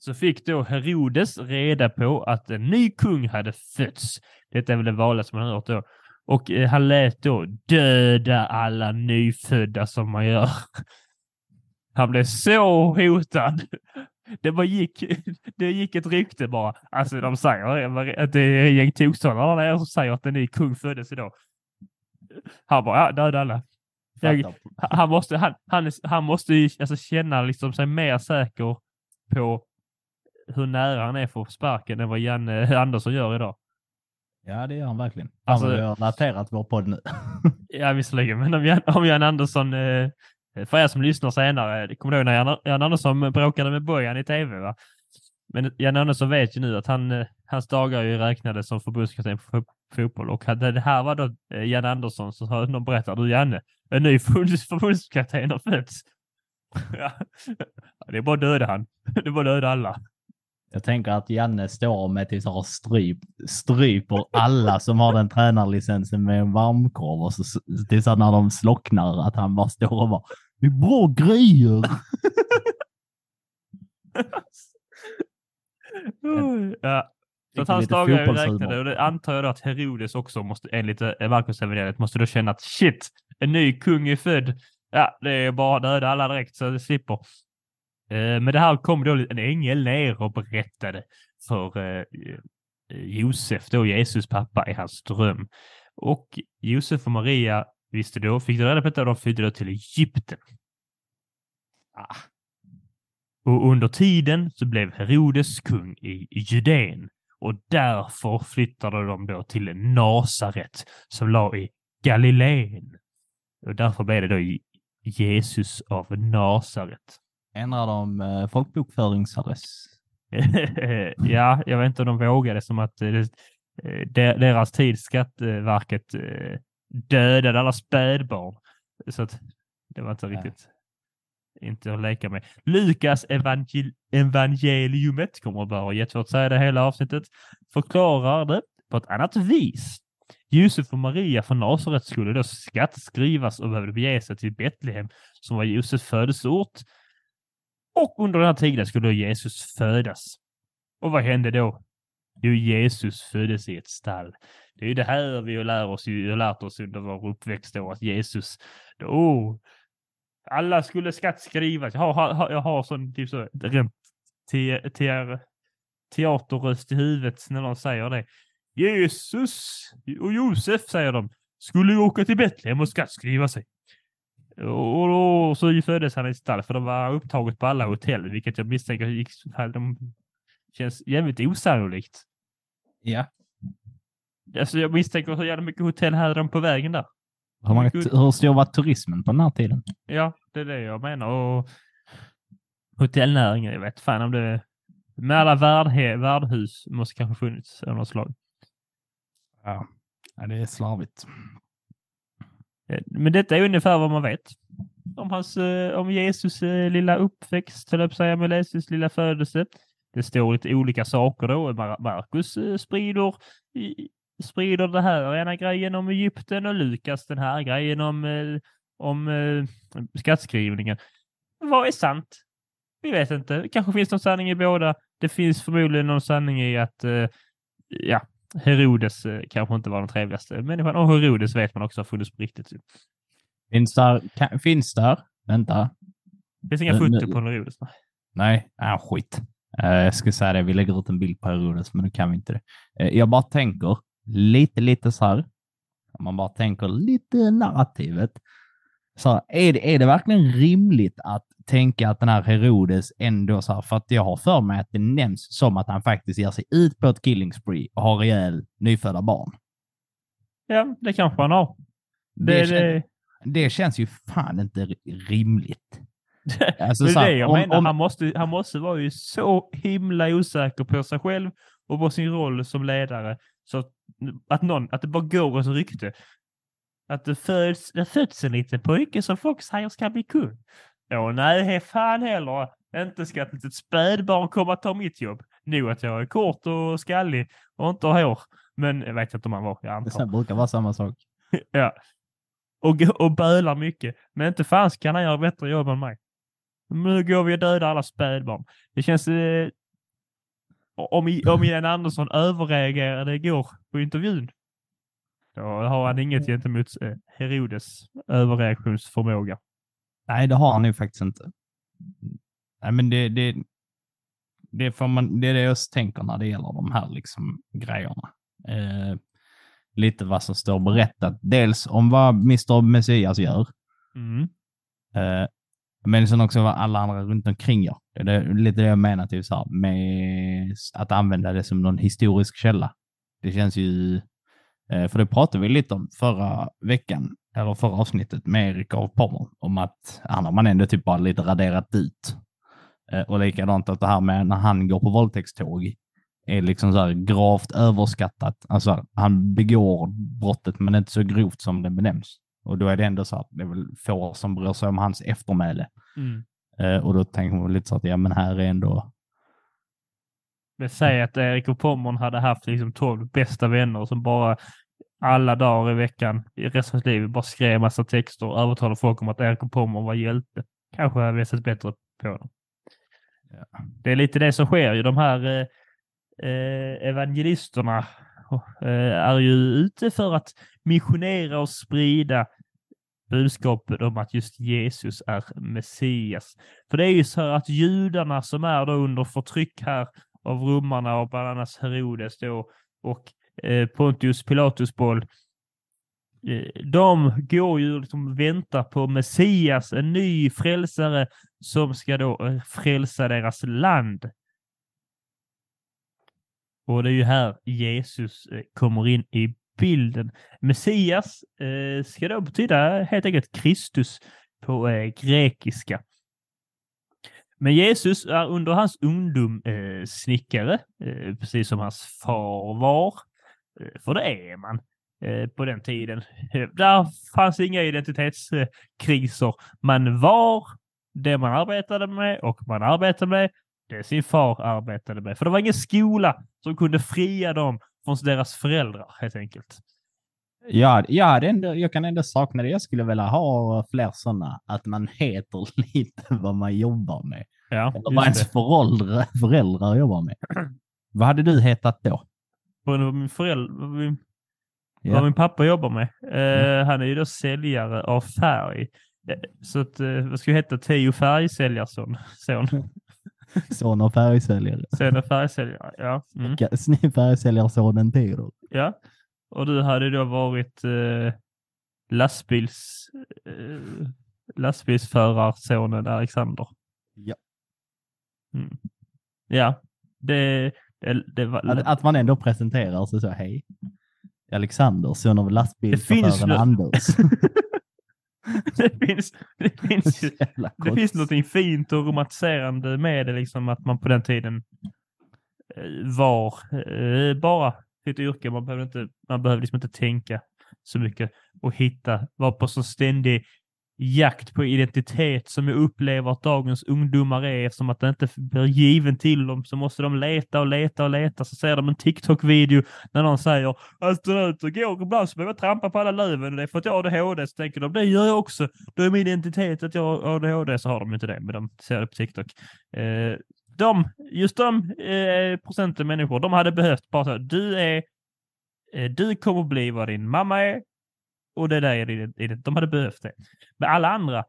så fick då Herodes reda på att en ny kung hade fötts. Detta är väl det vanligaste man har hört då. Och eh, han lät då döda alla nyfödda som man gör. Han blev så hotad. Det bara gick, det gick ett rykte bara. Alltså de säger att det är ett gäng nere som säger att en ny kung föddes idag. Han bara, ja, döda alla. Jag-. Han måste, han, han, han måste ju alltså känna liksom sig mer säker på hur nära han är för sparken än vad Janne Andersson gör idag.
Ja, det gör han verkligen.
Alltså-
Alltså, har relaterat vår podd nu.
Ja, visserligen, men om Jan, om Jan Andersson, eh, Eh, för er som lyssnar senare, eh, kommer du ihåg när Jan, Andersson bråkade med Bojan i tv? Va? Men Jan Andersson vet ju nu att han, eh, hans dagar är ju räknade som förbundskapten för fotboll och det här var då Jan Andersson som har någon berättat, du Janne, en ny förbundskapten har fötts. Ja. Det är bara att döda han. Det är bara att döda alla.
Jag tänker att Janne står med till så här stryp, stryper alla som har den tränarlicensen med en varmkorv och så, tills att när de slocknar att han bara står och bara det är bra grejer.
Ja. Så att hans dagar är räknade och det antar jag då att Herodes också måste, enligt eh, Markus evangeliet, måste då känna att shit, en ny kung är född. Ja, det är bara döda alla direkt så det slipper. Eh, men det här kom då en ängel ner och berättade för eh, Josef, då Jesus pappa, i hans dröm. Och Josef och Maria visste då, fick reda på och de flydde då till Egypten. Ah. Och under tiden så blev Herodes kung i Judeen och därför flyttade de då till Nasaret som låg i Galileen. Och därför blev det då Jesus av Nasaret.
Ändrar de eh, folkbokföringsadress?
ja, jag vet inte om de vågade som att eh, de- deras tid, Skatteverket, eh, dödade alla spädbarn. Så att det var inte
Nej.
riktigt inte att leka med. Lukas evangel evangeliumet, kommer att vara jättesvårt att säga det hela avsnittet, förklarar det på ett annat vis. Josef och Maria från Nasaret skulle då skattskrivas och behövde bege sig till Betlehem som var Josefs födelseort. Och under den här tiden skulle då Jesus födas. Och vad hände då? Jo, Jesus föddes i ett stall. Det är ju det här vi har lärt oss, lärt oss under vår uppväxt då, att Jesus, då, oh, alla skulle skattskrivas. Jag har, har, jag har sån typ så, rent te, te, teaterröst i huvudet när någon säger det. Jesus och Josef, säger de, skulle ju åka till Betlehem och skattskriva sig. Och då så föddes han i ett stall, för de var upptaget på alla hotell, vilket jag misstänker gick, de känns jävligt osannolikt.
Ja.
Alltså jag misstänker hur jävla mycket hotell hade de på vägen där.
Hur, många, hur stor var turismen på den här tiden?
Ja, det är det jag menar. Och hotellnäringen, jag vet fan om det... Med alla värdhe, värdhus måste kanske funnits av något slag.
Ja. ja, det är slarvigt.
Eh, Men detta är ungefär vad man vet. Om, hans, eh, om Jesus eh, lilla uppväxt, höll jag säga, med Jesus lilla födelse. Det står lite olika saker då. Mar- Markus sprider, sprider det här ena grejen om Egypten och Lukas den här grejen om, eh, om eh, skattskrivningen. Vad är sant? Vi vet inte. Det kanske finns någon sanning i båda. Det finns förmodligen någon sanning i att eh, ja, Herodes kanske inte var den trevligaste människan. Och Herodes vet man också har funnits på riktigt.
Finns där, kan, finns där, vänta,
Det finns inga foton på Herodes.
nej, ah, skit. Eh, jag skulle säga det, vi lägger ut en bild på Herodes, men nu kan vi inte det. Eh, jag bara tänker lite, lite så här, om man bara tänker lite narrativet, så här, är, det, är det verkligen rimligt att tänka att den här Herodes ändå så här, för att jag har för mig att det nämns som att han faktiskt ger sig ut på ett killing spree och har ihjäl nyfödda barn.
Ja, det kanske han har.
Det,
Det,
kän-
det,
känns ju fan inte ri- rimligt. Alltså,
det är det jag
om-
menar.
om-
Han, måste, han måste vara ju så himla osäker på sig själv och på sin roll som ledare. Så att, någon, att det bara går ett rykte. Att det föds, det föds en liten pojke som folk säger ska bli kung. Åh nej, he fan heller. Inte ska ett litet spädbarn komma och ta mitt jobb. Nog att jag är kort och skallig och inte har hår. Men jag vet inte om han var, jag
Det
antar.
här brukar vara samma sak.
Ja. Och, och bölar mycket. Men inte fan kan han göra bättre jobb än mig. Nu går vi och dödar alla spädbarn. Det känns... Eh, om, om Ian Andersson överreagerade igår på intervjun. Då har han inget gentemot eh, Herodes överreaktionsförmåga.
Nej, det har han ju faktiskt inte. Nej, men det, det, det, får man, det är det jag tänker när det gäller de här liksom grejerna. Eh, lite vad som står berättat. Dels om vad Mr. Messias gör,
Mm.
eh, men sen också vad alla andra runt omkring gör. Det är lite det jag menar typ så här, med att använda det som någon historisk källa. Det känns ju, eh, för det pratade vi lite om förra veckan, eller förra avsnittet med Erik av Pommern, om att han har man ändå typ bara lite raderat ut. Eh, och likadant att det här med när han går på våldtäktståg är liksom så här gravt överskattat. Alltså han begår brottet men inte så grovt som det benämns. Och då är det ändå så att det är väl få som bryr sig om hans eftermäle.
Mm.
Eh, och då tänker man lite så att ja men här är ändå,
Men säg att Erik och Pommern hade haft liksom 12 bästa vänner som bara alla dagar i veckan i resten av sitt liv bara skrev massa texter och övertalade folk om att Erik och Pommern var hjälte. Kanske hade vi sett bättre på dem.
Ja.
Det är lite det som sker ju. De här eh, eh, evangelisterna eh, är ju ute för att missionera och sprida budskapet om att just Jesus är Messias. För det är ju så att judarna som är då under förtryck här av romarna och bland annat Herodes då och eh, Pontius Pilatus boll. Eh, de går ju liksom och väntar på Messias, en ny frälsare som ska då eh, frälsa deras land. Och det är ju här Jesus eh, kommer in i bilden. Messias eh, ska då betyda helt enkelt Kristus på eh, grekiska. Men Jesus är under hans ungdom eh, snickare, eh, precis som hans far var. Eh, för det är man eh, på den tiden. Eh, där fanns inga identitetskriser. Man var det man arbetade med och man arbetade med det sin far arbetade med. För det var ingen skola som kunde fria dem från deras föräldrar helt enkelt.
ja, jag, hade ändå, jag kan ändå sakna det. Jag skulle vilja ha fler sådana, att man heter lite vad man jobbar med.
Ja,
Eller vad ens föräldrar, föräldrar jobbar med. Vad hade du hetat då?
Vad min förälder, vad min,
Ja.
vad min pappa jobbar med. Eh, Han är ju då säljare av färg. Eh, Så att, eh, vad ska jag heta? Teo färgsäljarson. Son.
Son av färgsäljare.
Son av färgsäljare. Ja. Mm.
Färgsäljarsonen Theodor.
ja. Och du hade då varit eh, lastbils, eh, lastbilsförarsonen Alexander.
Ja.
Mm. Ja, det, det, det var...
Att, att man ändå presenterar sig så, hej. Alexander, son av
ju-
Anders.
det finns, det finns ju Det finns något fint och romantiserande med det, liksom att man på den tiden eh, var eh, bara sitt yrke. Man behövde, inte, man behövde liksom inte tänka så mycket och hitta, var på så ständig jakt på identitet som jag upplever att dagens ungdomar är eftersom att det inte blir given till dem så måste de leta och leta och leta så ser de en TikTok-video när någon säger astronauter går ibland så behöver jag trampa på alla löven och det är för att jag har ADHD så tänker de det gör jag också. Då är min identitet att jag har ADHD så har de inte det men de ser det på TikTok. Eh, de, just de eh, procenten människor de hade behövt bara så du är eh, du kommer bli vad din mamma är och det där är det, är det, De hade behövt det. Men alla andra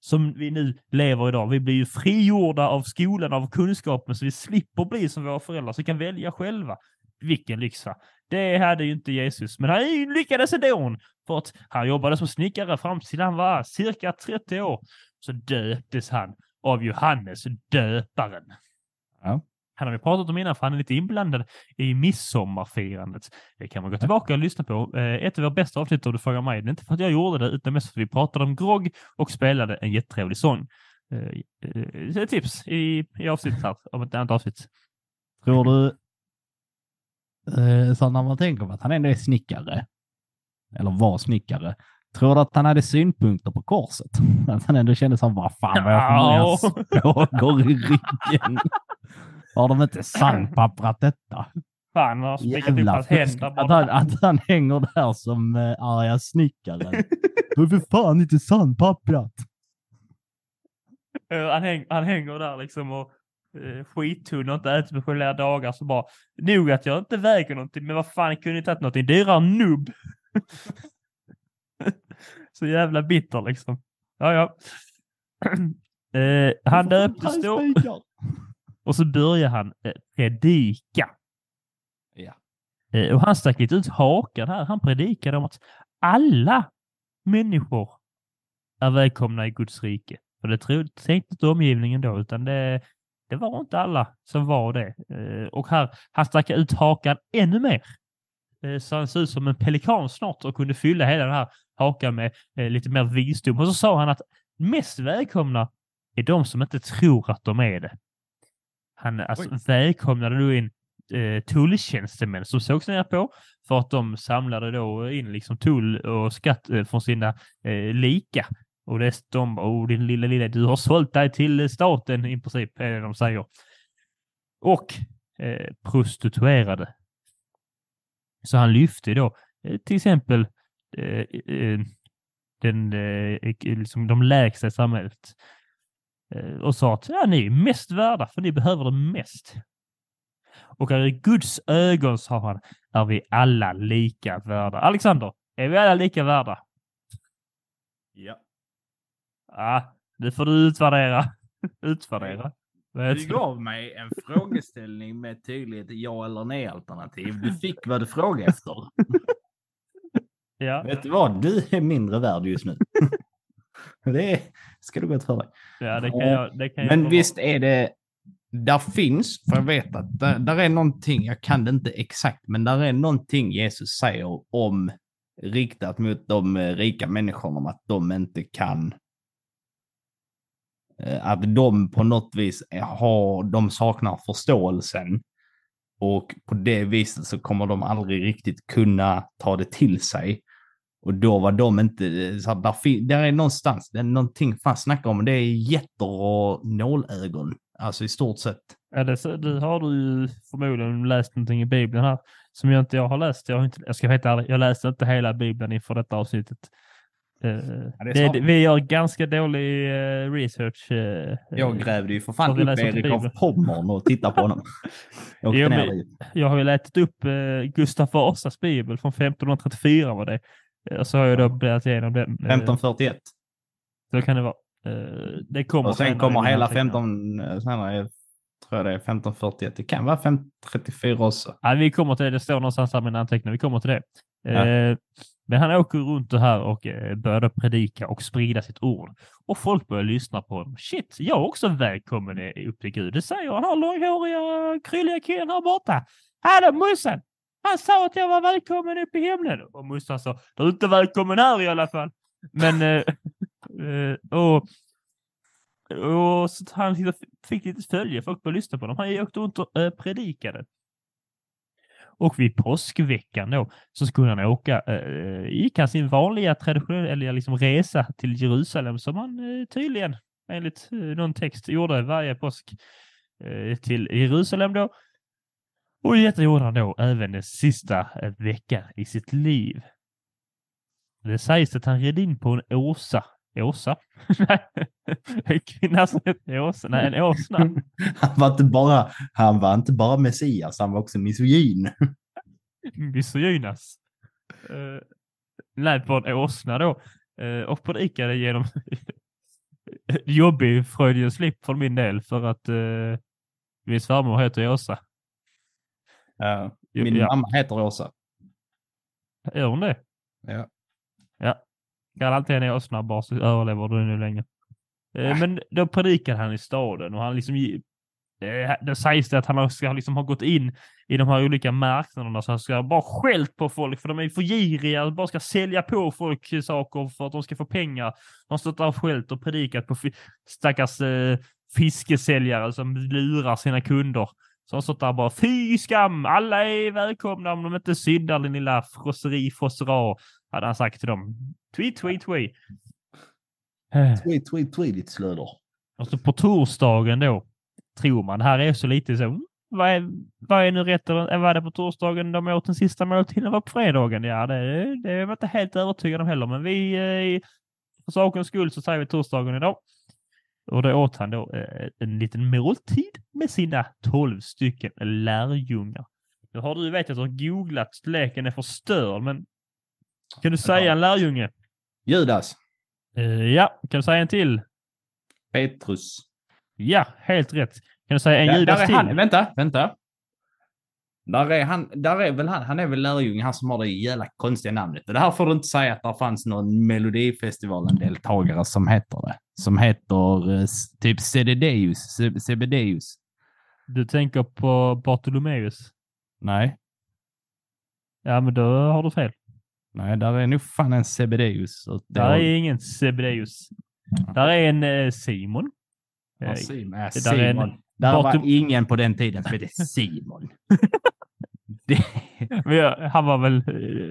som vi nu lever idag, vi blir ju frigjorda av skolan, av kunskapen, så vi slipper bli som våra föräldrar, så vi kan välja själva. Vilken lyx va? Det hade ju inte Jesus, men han lyckades ändå. För att han jobbade som snickare fram till han var cirka 30 år. Så döptes han av Johannes döparen.
Ja.
Han har vi pratat om innan, för han är lite inblandad i midsommarfirandet. Det kan man gå tillbaka och lyssna på. Eh, Ett av våra bästa avsnitt om du frågar mig. Det är inte för att jag gjorde det, utan mest för att vi pratade om grogg och spelade en jättetrevlig sång. Eh, eh, ett tips i, i avsnittet här, om ett annat avsnitt.
Tror du, så när man tänker på att han ändå är snickare, eller var snickare, tror du att han hade synpunkter på korset? Att han ändå kände som, vad fan vad jag får många spågor i ryggen. Har de inte sandpapprat detta?
Fan, har spikat upp hans händer
Att han, att han hänger där som uh, arga snickaren. Du är för fan inte sandpapprat.
Eh, han, häng, han hänger där liksom och uh, skittunn och inte ätit på flera dagar så bara, nog att jag inte väger någonting, men vad fan, jag kunde inte ätit någonting dyrare nubb. så jävla bitter liksom. Ja, ja. Eh, han döptes då och så började han eh, predika.
Ja.
Eh, och han stack lite ut hakan här. Han predikade om att alla människor är välkomna i Guds rike. Och det tänkte inte omgivningen då, utan det, det var inte alla som var det. Eh, och här, han stack ut hakan ännu mer. Eh, så han såg ut som en pelikan snart och kunde fylla hela den här hakan med eh, lite mer visdom. Och så sa han att mest välkomna är de som inte tror att de är det. Han alltså, välkomnade då in eh, tulltjänstemän som sågs ner på för att de samlade då in liksom tull och skatt eh, från sina eh, lika. Och det, de bara, oh din lilla lilla, du har sålt dig till staten i princip, är det de säger. Och eh, prostituerade. Så han lyfte då eh, till exempel eh, den, eh, liksom de lägsta i samhället och sa att ja, ni är mest värda för ni behöver det mest. Och i Guds ögon, sa han, är vi alla lika värda. Alexander, är vi alla lika värda?
Ja.
Ja, nu får du utvärdera. utvärdera.
Du gav mig en frågeställning med tydligt ja eller nej alternativ. Du fick vad du frågade efter.
Ja,
Vet du vad? Du är mindre värd just nu. det ska du gå för dig.
ja, det kan jag. Det kan jag
Men
få
visst är det, där finns, för jag vet att där, där är någonting, jag kan det inte exakt, men där är någonting Jesus säger om riktat mot de eh, rika människorna om att de inte kan eh, att de på något vis har, de saknar förståelsen och på det viset så kommer de aldrig riktigt kunna ta det till sig. Och då var de inte, så där, fin- där är någonstans, det är någonting fan snackar om, det är getter och nålögon. Alltså i stort sett.
Ja, det, så, du har du ju förmodligen läst någonting i Bibeln här som jag inte jag har läst. Jag, har inte, jag ska vara helt ärlig, jag läste inte hela Bibeln inför detta avsnittet. Eh,
det är
det, det, vi gör ganska dålig eh, research. eh,
Jag grävde ju för fan upp Erik av Pommern och tittade på honom. Jag
Jo, men-. Jag har ju lätit upp eh, Gustav Vasas bibel från 1534 var det. Eh, så har jag då bläddrat igenom den. Eh,
1541.
Så kan det vara. Eh, det kommer
Och sen kommer hela
anteckningar.
15, eh, senare, tror jag det är 1541. Det kan vara 1534 också.
Ja, vi kommer till det. Det står någonstans här mina anteckningar. Vi kommer till det.
Ja.
Eh, men han åker runt det här och eh, började predika och sprida sitt ord. Och folk börjar lyssna på honom. Shit, jag är också välkommen i- upp till Gud. Det säger den här långhåriga, krylliga killen här borta. Hallå Mussan! Han sa att jag var välkommen upp i himlen. Och morsan sa, du är inte välkommen här i alla fall. Men, eh, eh och, och så han fick lite följe. Folk började lyssna på honom. Han åkte runt och eh, predikade. Och vid påskveckan då så skulle han åka, eh, gick han sin vanliga traditionella eller liksom resa till Jerusalem som han eh, tydligen enligt eh, någon text gjorde varje påsk eh, till Jerusalem då. Och detta gjorde han då även den sista eh, veckan i sitt liv. Det sägs att han red in på en åsa. Åsa? Nej, en kvinna som heter Åsa. Nej, en åsna.
Han var inte bara, han var inte bara Messias, han var också misogyn.
misogynas. Uh, nej, på en åsna då. Uh, och predikade genom jobbig Freudian slip för min del för att uh, min svärmor heter Åsa. Jo,
min
ja.
mamma heter Åsa.
Är hon det?
Ja.
Ja. Alltid henne åsna bara så överlever du nu länge. Eh, Men då predikade han i staden och han liksom det sägs det att han ska liksom ha gått in i de här olika marknaderna så han ska bara skällt på folk för de är för giriga och bara ska sälja på folk saker för att de ska få pengar. De har stått där och skällt och predikat på stackars eh, fiskesäljare som lurar sina kunder. Så han stått där bara fy skam, alla är välkomna om de inte syndar din lilla frosseri frossera hade han sagt till dem. Tweet, tweet, tweet. Eh,
Tweet, tweet, tweet, ditt slöder.
Och så på torsdagen då, tror man, här är så lite så, mm, vad är, vad är nu rätt? eh, Var det på torsdagen de åt den sista måltiden? Var på fredagen? Ja, det, det är jag inte helt övertygad om heller, men vi, eh, för sakens skull så säger vi torsdagen idag. Och då åt han då eh, en liten måltid med sina tolv stycken lärjungar. Nu har du vet att du har googlat, leken är förstörd, men kan du säga en lärjunge?
Judas.
Eh, ja, kan du säga en till?
Petrus.
Ja, helt rätt. Kan du säga en
Där,
Judas till?
han, vänta, vänta. Där är han, där är väl han, han är väl lärjungen, han som har det jävla konstiga namnet. Och det här får du inte säga att det fanns någon Melodifestivalen-deltagare som heter det. Som heter eh, typ Cededeus, Ce- Cebedeus.
Du tänker på Bartolomeus?
Nej,
Ja, men då har du fel.
nej, där är nog fan en Cebedeus.
Där
har-
är ingen Zebedeus. Där är en eh, Simon. Eh,
Ja, Simon. Ja,
det där är en
Simon. Där var ingen på den tiden som hette Simon. det,
han var väl,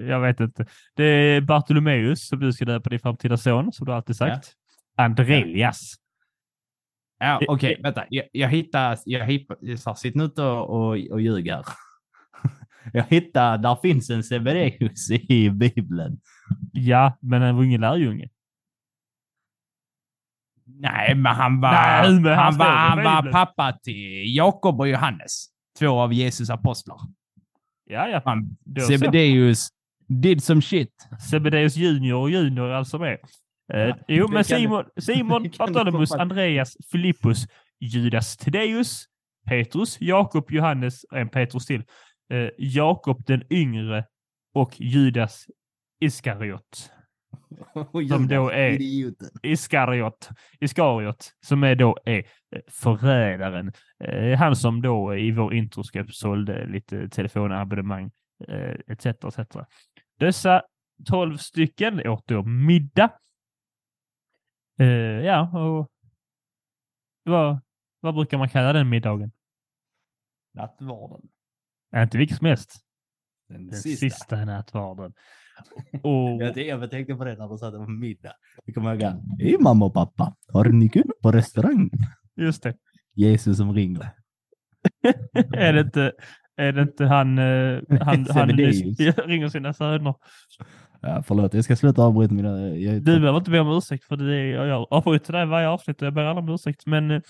jag vet inte. Det är Bartolomeus som du ska döpa din framtida son, som du alltid sagt. Andreas.
ja,
Det-
okej,
det-
vänta. Jag, jag hittar, jag hittar, sitt nu inte och, och, och ljug här. Jag hittar, där finns en Sebedeus i Bibeln.
Ja, men han var ingen lärjunge.
Nej, men han var,
Nej, men han
han var, han var pappa till Jakob och Johannes. Två av Jesus apostlar.
Ja, ja. Så.
Sebedeus did some shit.
Zebedeus junior och junior är alltså med. Eh,
Ja,
jo, men
kan-
Simon, Simon
fast-
Andreas, Filippus, Judas Thaddeus, Petrus, Jakob, Johannes en Petrus till. Eh, Jakob den yngre och Judas Iskariot. Som då är. Iskariot, Iskariot, som är då är eh, förrädaren. Eh, han som då i vår introskript sålde lite telefonabonnemang eh, etc. etc. Dessa tolv stycken åt då middag. Ja, och vad, vad brukar man kalla den middagen?
Nattvarden.
Inte vilket som helst.
Den,
Den
sista.
sista, nattvarden. Och,
Jag tänkte, jag tänkte på det när du sa att det var middag. Det kommer jag ihåg. Hej mamma och pappa, har ni kul på restaurangen?
just det.
Jesus som ringer.
är, det inte, är det inte han, eh, han, han ringer sina söner?
Ja, förlåt, jag ska sluta avbryta mina... Jag,
Du behöver inte be om ursäkt för det jag gör. Avbryter dig varje avsnitt och jag ber alla om ursäkt. Men eh,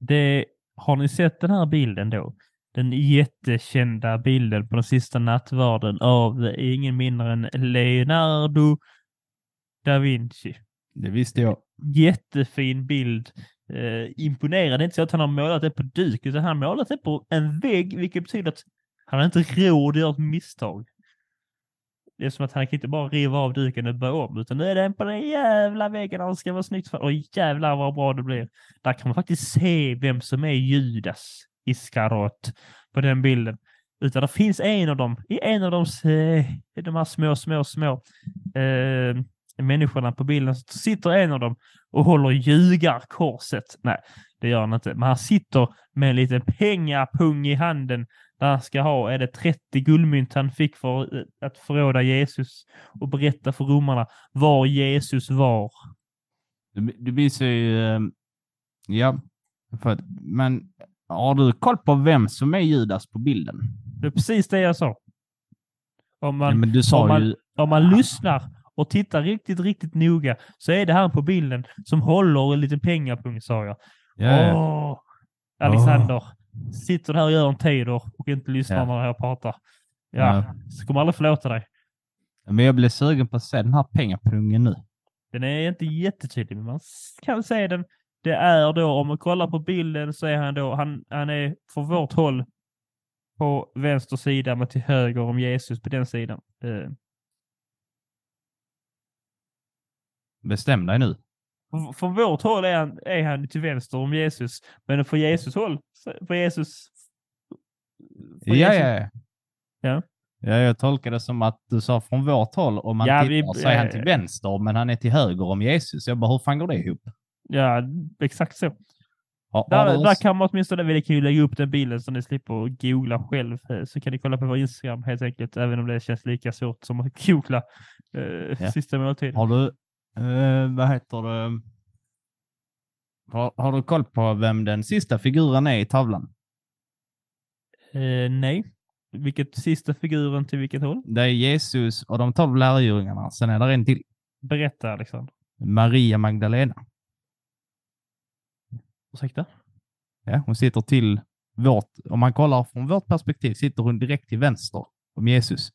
det, har ni sett den här bilden då? Den jättekända bilden på den sista nattvarden av ingen mindre än Leonardo da Vinci.
det visste jag.
Jättefin bild. Eh, imponerande. Inte så att han har målat det på duk, utan han har målat det på en vägg, vilket betyder att han har inte råd att göra ett misstag. Det är som att han kan inte bara riva av duken och börja om, utan nu är den på den jävla väggen och det ska vara snyggt. För, och jävlar vad bra det blir. Där kan man faktiskt se vem som är Judas Iskarot på den bilden. Utan det finns en av dem, i en av de, eh, de här små, små, små eh, människorna på bilden, så sitter en av dem och håller ljugarkorset. Nej, det gör han inte. Men han sitter med en liten pengapung i handen där han ska ha, är det 30 guldmynt han fick för eh, att förråda Jesus och berätta för romarna var Jesus var.
Du, du visar ju... Eh, ja, för att, men har du koll på vem som är Judas på bilden?
Det är precis det jag sa. Om man,
sa
om man-
ju...
om man lyssnar och tittar riktigt, riktigt noga så är det han på bilden som håller en liten pengapung, sa jag.
Ja, ja.
Åh, Alexander, sitter här och gör en tider och inte lyssnar
Ja.
när jag pratar. Ja,
Ja.
så kommer aldrig förlåta dig.
Men jag blev sugen på att se den här pengapungen nu.
Den är inte jättetydlig, men man kan se den. Det är då, om man kollar på bilden så är han då, han, han är från vårt håll på vänster sida, men till höger om Jesus på den sidan. Eh,
Bestäm dig nu.
Från- Från vårt håll är han, är han till vänster om Jesus, men från Jesus håll, på Jesus... från
Ja,
Jesus-
ja, ja.
Ja.
Ja, jag tolkar det som att du sa från vårt håll om man
Ja,
tittar
vi-
så är han
eh,
till vänster, men han är till höger om Jesus. Jag bara, hur fan går det ihop?
Ja, exakt så.
Har
Där,
du
där kan man åtminstone, vi kan ju lägga upp den bilden så ni slipper googla själv. eh, Så kan ni kolla på vår Instagram helt enkelt, även om det känns lika svårt som att googla eh,
Ja.
sista måltiden.
Har du, eh, vad heter det? Har, har du koll på vem den sista figuren är i tavlan?
Eh, nej. Vilket sista figuren till vilket håll?
Det är Jesus och de tolv lärjungarna. Sen är det en till.
Berätta Alexander.
Maria Magdalena.
Ursäkta?
Ja, hon sitter till vårt, om man kollar från vårt perspektiv, sitter hon direkt till vänster om Jesus.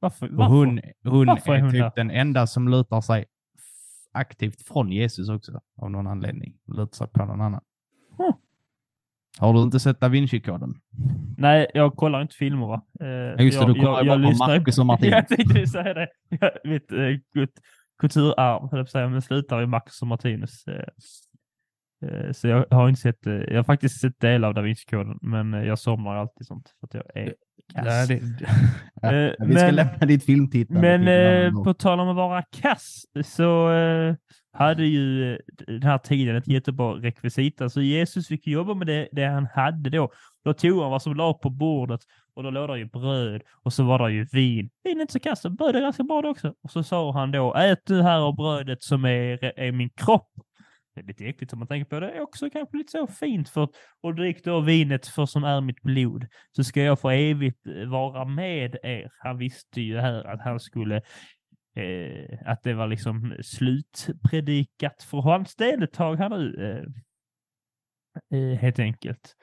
Varför?
Och
Varför?
hon, hon
Varför är
är
hon
typ
där?
den enda som lutar sig aktivt från Jesus också, av någon anledning. Lutar sig på någon annan.
Hmm.
Har du inte sett Da Vinci-koden?
Nej, jag kollar inte filmer va? Eh,
Ja, just det,
jag,
du kollar ju bara på
lyssnar-
Marcus och Martinus.
jag tänkte säga det. Ja, Mitt eh, kulturarv, höll jag säga, men slutar i Marcus och Martinus. Eh, eh, så jag har inte sett, eh, jag har faktiskt sett delar av Da Vinci-koden, men jag somnar alltid sånt för att jag är kass.
Ja,
Eh,
vi ska
men-
lämna ditt filmtittande.
Men eh, på tal om att vara kass så eh, hade ju den här tiden ett jättebra rekvisita. Så Jesus fick jobba med det, det han hade då. Då tog han vad som la på bordet och då låg det ju bröd och så var det ju vin. Vin är inte så kasst, bröd är ganska bra det också. Och så sa han då, ät du här av brödet som är, är min kropp. Det är lite äckligt om man tänker på det. Det är också kanske lite så fint för och drick då vinet för som är mitt blod. Så ska jag för evigt eh, vara med er. Han visste ju här att han skulle eh, att det var liksom slutpredikat för hans del ett tag här nu. Eh, eh, helt enkelt.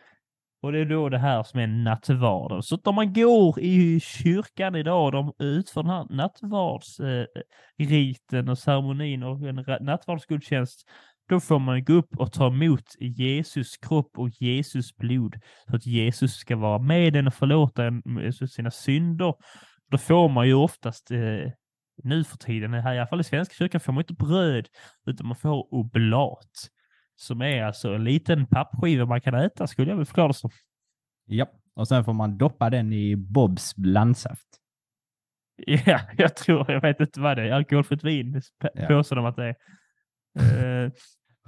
Och det är då det här som är nattvarden. Så att om man går i kyrkan idag och de utför den här nattvardsriten och ceremonin och en nattvardsgudstjänst, då får man gå upp och ta emot Jesus kropp och Jesus blod. Så att Jesus ska vara med en och förlåta en sina synder. Då får man ju oftast eh, nu för tiden, här, i alla fall i Svenska kyrkan, får man inte bröd, utan man får oblat. Som är alltså en liten pappskiva man kan äta, skulle jag väl förklara det som.
Ja, och sen får man doppa den i Bobs blandsaft.
Ja, jag tror, jag vet inte vad det är, alkoholfritt vin,
Ja.
påstår de att det är.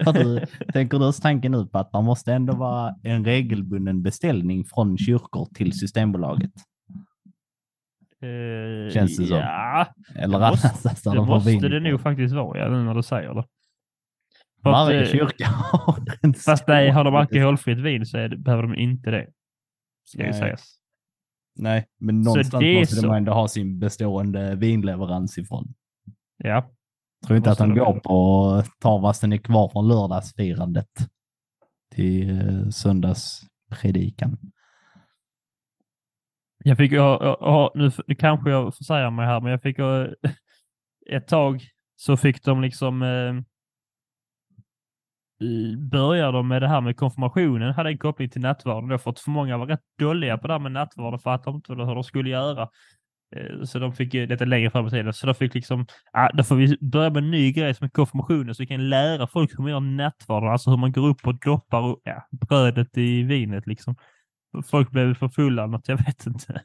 Eh,
du, tänker du oss tanken ut på att det måste ändå vara en regelbunden beställning från kyrkor till Systembolaget?
eh,
Känns det som.
Ja,
Eller
Det måste-
annars
det måste det nog faktiskt vara, ja, nu när du säger det.
Varje
eh,
kyrka har en
Fast
stor-
nej, har de alkoholfritt vin så det, behöver de inte det. Ska ju
Nej.
sägas.
Nej, men någonstans måste
så.
de ändå ha sin bestående vinleverans ifrån.
Ja,
Tror inte att de går på tar vad som är kvar från lördagsfirandet till eh, söndagspredikan.
jag fick, jag, jag, nu nu kanske jag får säga mig här, men jag fick eh, ett tag så fick de liksom börjar började de med det här med konfirmationen, hade en koppling till nattvarden då, för att för många var rätt dåliga på det här med nattvarden, fattade inte hur de skulle göra. Eh, så de fick ju längre fram i tiden. Så de fick liksom, ah, då får vi börja med en ny grej som är konfirmationen så vi kan lära folk hur man gör nattvarden, alltså hur man går upp och doppar och, ja, brödet i vinet liksom. Folk blev för fulla eller något, jag vet inte.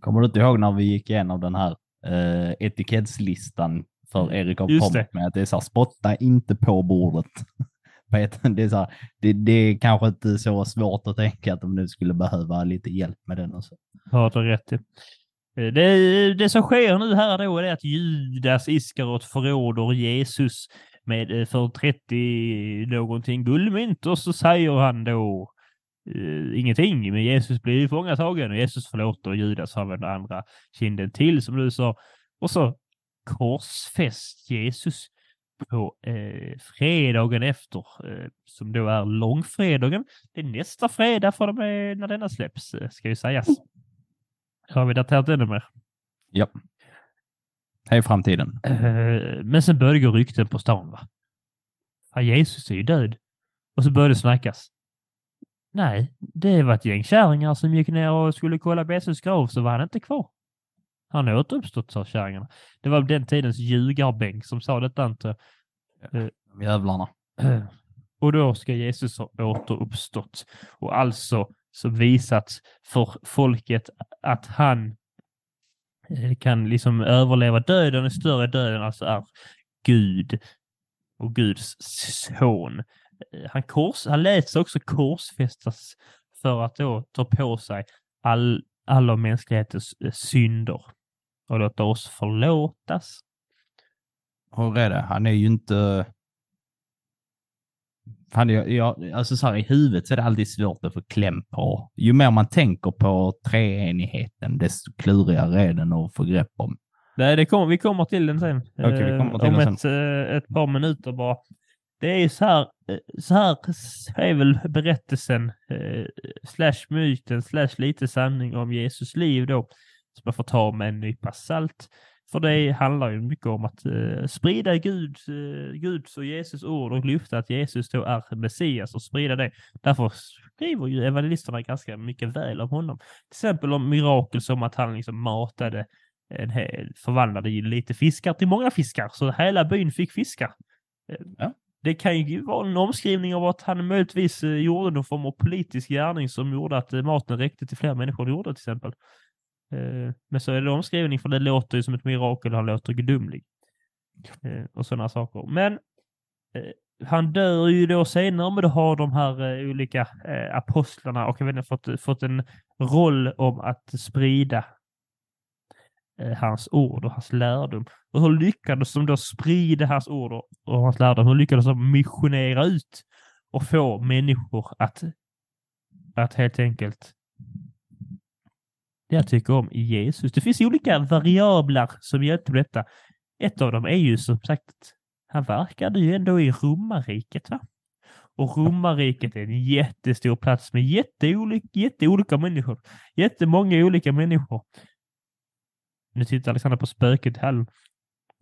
Kommer du inte ihåg när vi gick igenom den här eh, etikettslistan för Erik och
Just
Pomp
det.
med att det är så här, spotta inte på bordet. Det, är så här, det, det är kanske inte så svårt att tänka att de nu skulle behöva lite hjälp med den och så.
Har du rätt i. Eh, Det, det som sker nu här då är att Judas Iskarot förråder Jesus med eh, för 30 någonting guldmynt och så säger han då eh, ingenting, men Jesus blir tillfångatagen och Jesus förlåter Judas av den andra kinden till som du sa. Och så korsfäst Jesus på eh, fredagen efter, eh, som då är långfredagen. Det är nästa fredag för de är, när denna släpps, eh, ska ju sägas. Har vi daterat ännu mer?
Ja. Hej framtiden.
Eh, men sen började det gå rykten på stan. Va? Ja, Jesus är ju död. Och så började det snackas. Nej, det var ett gäng kärringar som gick ner och skulle kolla på Jesus grav så var han inte kvar. Han har återuppstått, sa kärringarna. Det var den tidens ljugarbänk som sa detta inte.
De jävlarna.
Och då ska Jesus ha återuppstått och alltså så visat för folket att han eh, kan liksom överleva döden, och större döden alltså är Gud och Guds son. Eh, Han, kors, han lät också korsfästas för att då ta på sig all, alla mänsklighetens eh, synder och låta oss förlåtas.
Hur är det? Han är ju inte... Han är, ja, alltså så här, I huvudet så är det alltid svårt att få kläm på. Ju mer man tänker på treenigheten, desto klurigare är den att få grepp om.
Nej, det kommer, vi kommer till den sen.
Vi kommer till
Eh, Om
den
ett, eh, ett par minuter bara. Det är ju så här, eh, så här är väl berättelsen, slash myten, slash lite sanning om Jesus liv då, som man får ta med en nypa salt. För det handlar ju mycket om att eh, sprida Gud, eh, Guds och Jesus ord och lyfta att Jesus då är Messias och sprida det. Därför skriver ju evangelisterna ganska mycket väl om honom. Till exempel om mirakel som att han liksom matade en hel, förvandlade ju lite fiskar till många fiskar, så hela byn fick fiskar. Eh,
Ja.
Det kan ju vara en omskrivning av att han möjligtvis eh, gjorde någon form av politisk gärning som gjorde att eh, maten räckte till fler människor än gjorde till exempel. Eh, men så är det omskrivning för det låter ju som ett mirakel, han låter gudomlig. Eh, och sådana saker. Men eh, han dör ju då senare, men då har de här olika apostlarna och jag vet inte, fått, fått en roll om att sprida hans ord och hans lärdom. Och hur lyckades de då sprida hans ord och, och hans lärdom? Hur lyckades de missionera ut och få människor att, att helt enkelt jag tycker om i Jesus. Det finns olika variabler som hjälpte med detta. Ett av dem är ju som sagt, han verkade ju ändå i romarriket. Va? Och romarriket är en jättestor plats med jätteolika, jätteolika människor. Jättemånga olika människor. Nu tittar Alexander på spöket i hallen.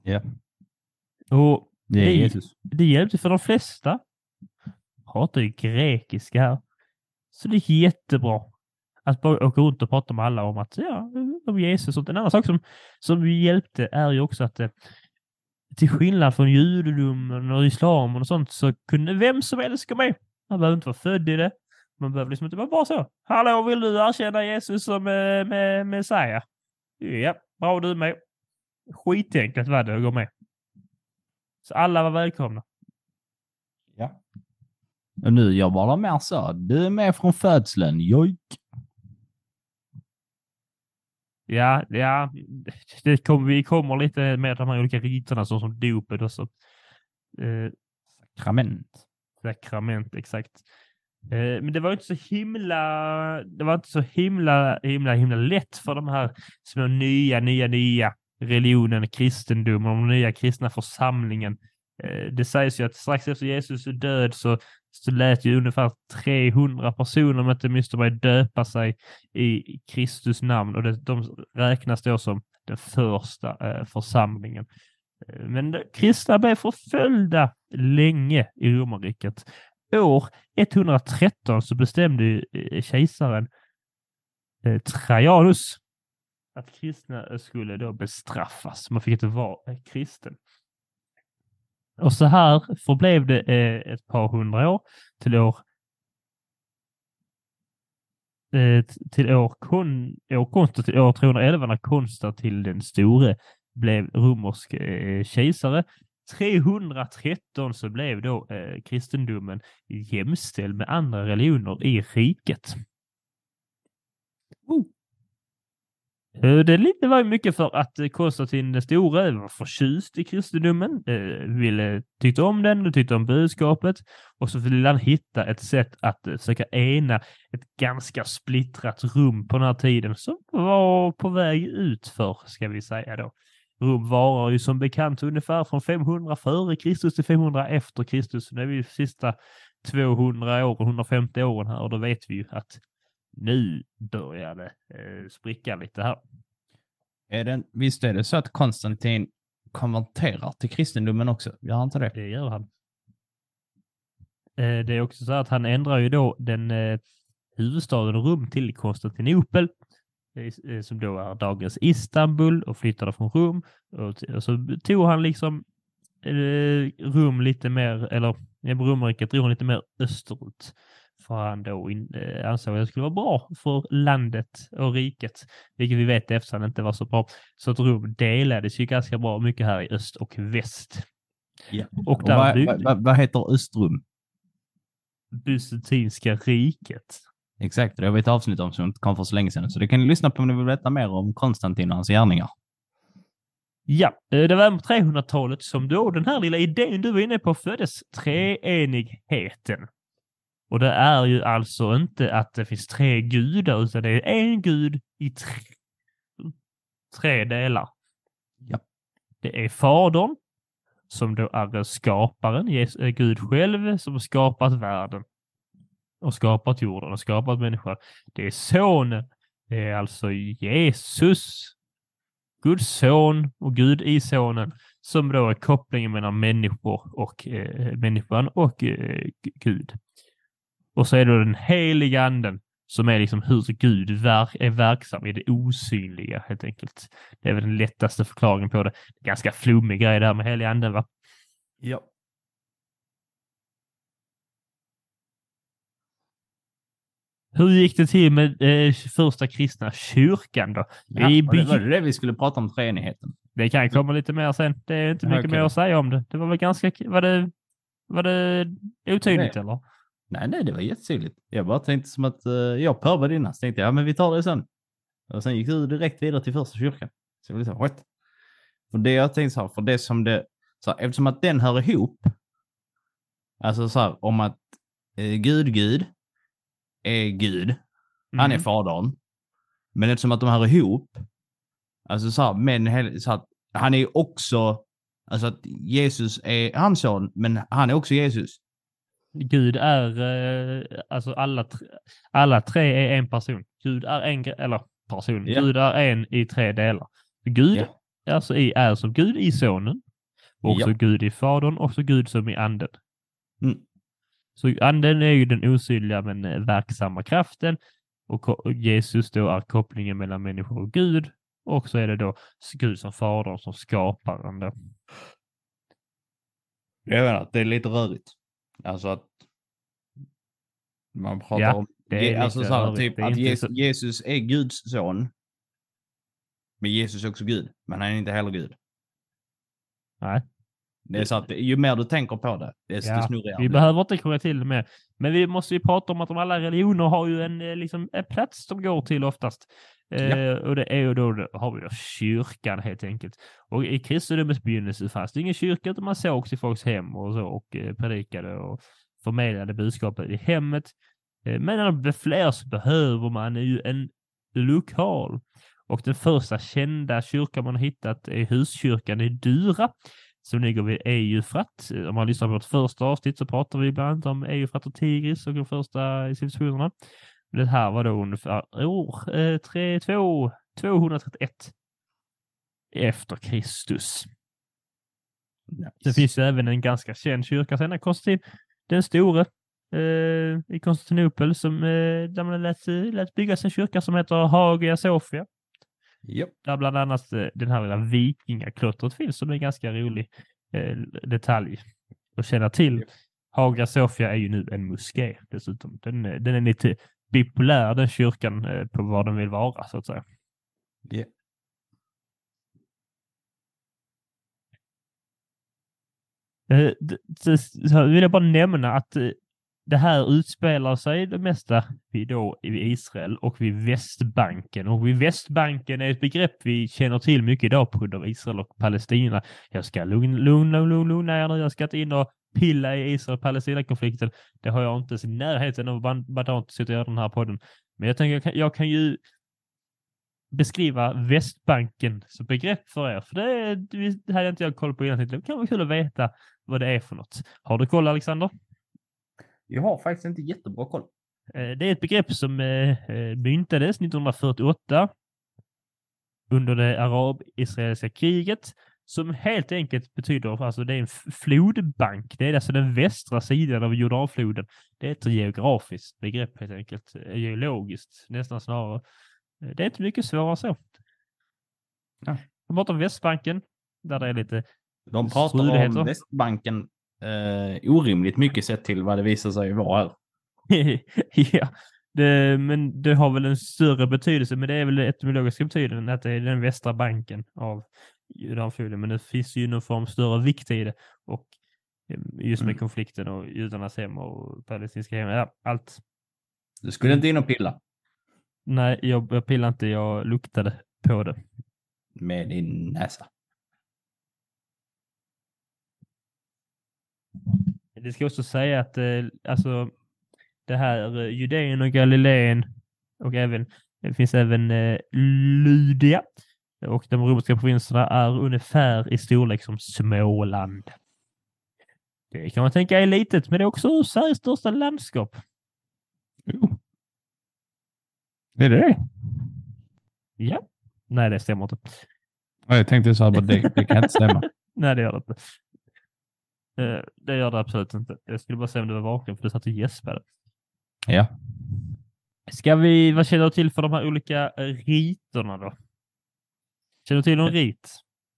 Ja.
Och
Det
Det är-
Jesus.
det hjälpte för de flesta. Pratar ju grekiska här. Så det gick jättebra. Att bara åka runt och prata med alla om att, ja, om Jesus. Och en annan sak som, som hjälpte är ju också att eh, till skillnad från judendomen och islamen och sånt så kunde vem som helst gå med. Man behöver inte vara född i det. Man behöver liksom inte vara bara så. Hallå, vill du erkänna Jesus som eh, med, Messiah? Ja, bra du med. Skitenkelt var det att gå med. Så alla var välkomna.
Ja. Och nu jobbar bara mer så. Du är med från födseln. Jojk.
Ja, ja, det kom, vi kommer lite med de här olika riterna så som dopet och så. Eh,
Sakrament.
sakrament, exakt. Eh, Men det var inte så himla, det var inte så himla, himla, himla lätt för de här små nya, nya, nya religionen, kristendomen, den nya kristna församlingen. Eh, Det sägs ju att strax efter Jesus död så, så lät ju ungefär 300 personer, om inte minst mig, döpa sig i Kristus namn och det, de räknas då som den första eh, församlingen. Eh, men kristna blev förföljda länge i romarriket. År 113 så bestämde eh, kejsaren eh, Trajanus att kristna skulle då bestraffas. Man fick inte vara eh, kristen. Och så här förblev det eh, ett par hundra år till år eh, till år, kon, år, Konstantin, år 311 när Konstantin den store blev romersk eh, kejsare. 313 så blev då eh, kristendomen jämställd med andra religioner i riket. Eh, det lite var ju mycket för att eh, Konstantin den store var förtjust i kristendomen, eh, ville, tyckte om den och tyckte om budskapet och så ville han hitta ett sätt att försöka ena ett ganska splittrat rum på den här tiden som var på väg ut för, ska vi säga då. Rom varar ju som bekant ungefär från 500 före Kristus till 500 efter Kristus. Nu är vi sista 200 åren, 150 åren här och då vet vi ju att nu börjar det eh, spricka lite här.
Är det, visst är det så att Konstantin konverterar till kristendomen också? Gör han inte det?
Det gör han. Eh, det är också så att han ändrar ju då den eh, huvudstaden Rom till Konstantinopel, eh, eh, som då är dagens Istanbul och flyttade från Rom. Och, och så tog han liksom eh, Rom lite mer, eller romarriket drog han lite mer österut. Han då in, eh, ansåg att det skulle vara bra för landet och riket, vilket vi vet eftersom inte var så bra. Så att Rom delades ju ganska bra mycket här i öst och väst.
Ja.
Och
Och vad,
byggde
vad, vad, heter Östrum?
bysantinska riket.
Exakt, det har vi ett avsnitt om som inte kom för så länge sedan. Så det kan ni lyssna på om ni vill veta mer om Konstantin och hans gärningar.
Ja, eh, det var på 300-talet som då den här lilla idén du var inne på föddes, treenigheten. Och det är ju alltså inte att det finns tre gudar, utan det är en gud i tre, tre delar.
Ja.
Det är Fadern, som då är skaparen, eh, Gud själv, som har skapat världen och skapat jorden och skapat människan. Det är Sonen, det är alltså Jesus, Guds son och Gud i sonen, som då är kopplingen mellan människor och eh, människan och eh, Gud. Och så är det den heliga anden som är liksom hur Gud verk, är verksam i det osynliga helt enkelt. Det är väl den lättaste förklaringen på det. Ganska flummig grej det här med heliga anden va?
Ja.
Hur gick det till med eh, första kristna kyrkan då?
ja
I
det, var det det vi skulle prata om, treenigheten?
Det kan komma lite mer sen. Det är inte mycket
Okej.
mer att säga om det. Det var väl ganska... Var det, var det otydligt
Nej.
eller?
Nej, nej, det var jättetydligt. Jag bara tänkte som att uh, jag prövade innan, så tänkte jag, ja men vi tar det sen. Och sen gick du direkt vidare till första kyrkan. Så jag blev så här, what? För det jag tänkte så här, för det som det, så här, eftersom att den hör ihop, alltså så här, om att eh, Gud, Gud är Gud, han är
Mm.
fadern, men eftersom att de hör ihop, alltså så här, men så här, han är också, alltså att Jesus är hans son, men han är också Jesus.
Gud är, eh, alltså alla, tre- alla tre är en person. Gud är en, eller person,
Ja.
Gud är en i tre delar. Gud
Ja.
alltså i, är som Gud i sonen, också
Ja.
Gud i fadern, och också Gud som i anden.
Mm.
Så anden är ju den osynliga men eh, verksamma kraften och Jesus då är kopplingen mellan människor och Gud. Och så är det då Gud som fadern som skaparen då.
Jag att det är lite rörigt. Alltså att man pratar
Ja,
om...
det är
alltså så här, typ att Jesus,
så-
Jesus är Guds son. Men Jesus är också Gud. Men han är inte heller Gud.
Nej.
Det är så att ju mer du tänker på det, desto
Ja,
snurrigare
Vi behöver inte krångla till det mer. Men vi måste ju prata om att de alla religioner har ju en, eh, liksom, en plats de går till oftast.
Ja.
Eh, och det är ju då, då har vi då kyrkan helt enkelt. Och i kristendomens begynnelse fanns det ingen kyrka utan man sågs i folks hem och så och eh, predikade och förmedlade budskapet i hemmet. Eh, men när det blir fler så behöver man ju en lokal. Och den första kända kyrkan man har hittat är huskyrkan i Dura som ligger vid Eufrat. Om man lyssnar på vårt första avsnitt så pratar vi bland annat om Eufrat och Tigris och de första civilisationerna. Det här var då ungefär år eh, 3, 2, 231 efter Kristus. Det finns ju även en ganska känd kyrka senare, Konstantin den store eh, i Konstantinopel som eh, där man lät, lät byggas en kyrka som heter Hagia Sofia.
Japp.
Där bland annat eh, den här lilla vikingaklottret finns som är en ganska rolig eh, detalj att känna till. Hagia Sofia är ju nu en moské dessutom. Den, eh, den är lite bipolär den kyrkan eh, på vad den vill vara så att säga. D- Så vill jag bara nämna att eh, det här utspelar sig det mesta vid, då, i Israel och vid Västbanken. Och vid Västbanken är ett begrepp vi känner till mycket idag på grund av Israel och Palestina. Jag ska lugna, lugna, lugna, lugna er nu. Jag ska inte in och pilla i Israel-Palestina-konflikten. Det har jag inte ens i närheten av vad jag sitter och gör den här podden. Men jag tänker, jag kan, jag kan ju beskriva Västbanken som begrepp för er. För det, det hade inte jag koll på innan. Det kan vara kul att veta vad det är för något. Har du koll Alexander?
Jag har faktiskt inte jättebra koll.
Eh, Det är ett begrepp som eh, eh, myntades 1948 under det arab-israeliska kriget som helt enkelt betyder, alltså det är en flodbank. Det är alltså den västra sidan av Jordanfloden. Det är ett geografiskt begrepp helt enkelt. Eh, Geologiskt nästan snarare. Eh, Det är inte mycket svårare så.
Ja.
De pratar om Västbanken, där det är lite
De pratar om Västbanken eh, orimligt mycket sett till vad det visar sig vara här.
ja, det, men det har väl en större betydelse, men det är väl den etymologiska betydelsen att det är den västra banken av Jordanfloden, men det finns ju någon form större vikt i det och eh, just med
Mm.
konflikten och judarnas hem och palestinska hem, ja, allt.
Du skulle inte in och pilla
Nej, jag, jag pillade inte, jag luktade på det.
med din näsa.
Det ska också säga att eh, alltså det här eh, Judeen och Galileen och även det finns även eh, Lydia och de romerska provinserna är ungefär i storlek som Småland. Det kan man tänka är litet, men det är också Sveriges största landskap.
Är det det?
Ja. Nej, det stämmer inte.
Ja, jag tänkte så här, bara, det, det kan inte stämma.
Nej, det gör det inte. Eh, det gör det absolut inte. Jag skulle bara se om du var vaken för du satt och gäspade.
Ja.
Ska vi, vad känner du till för de här olika riterna då? Känner du till någon rit?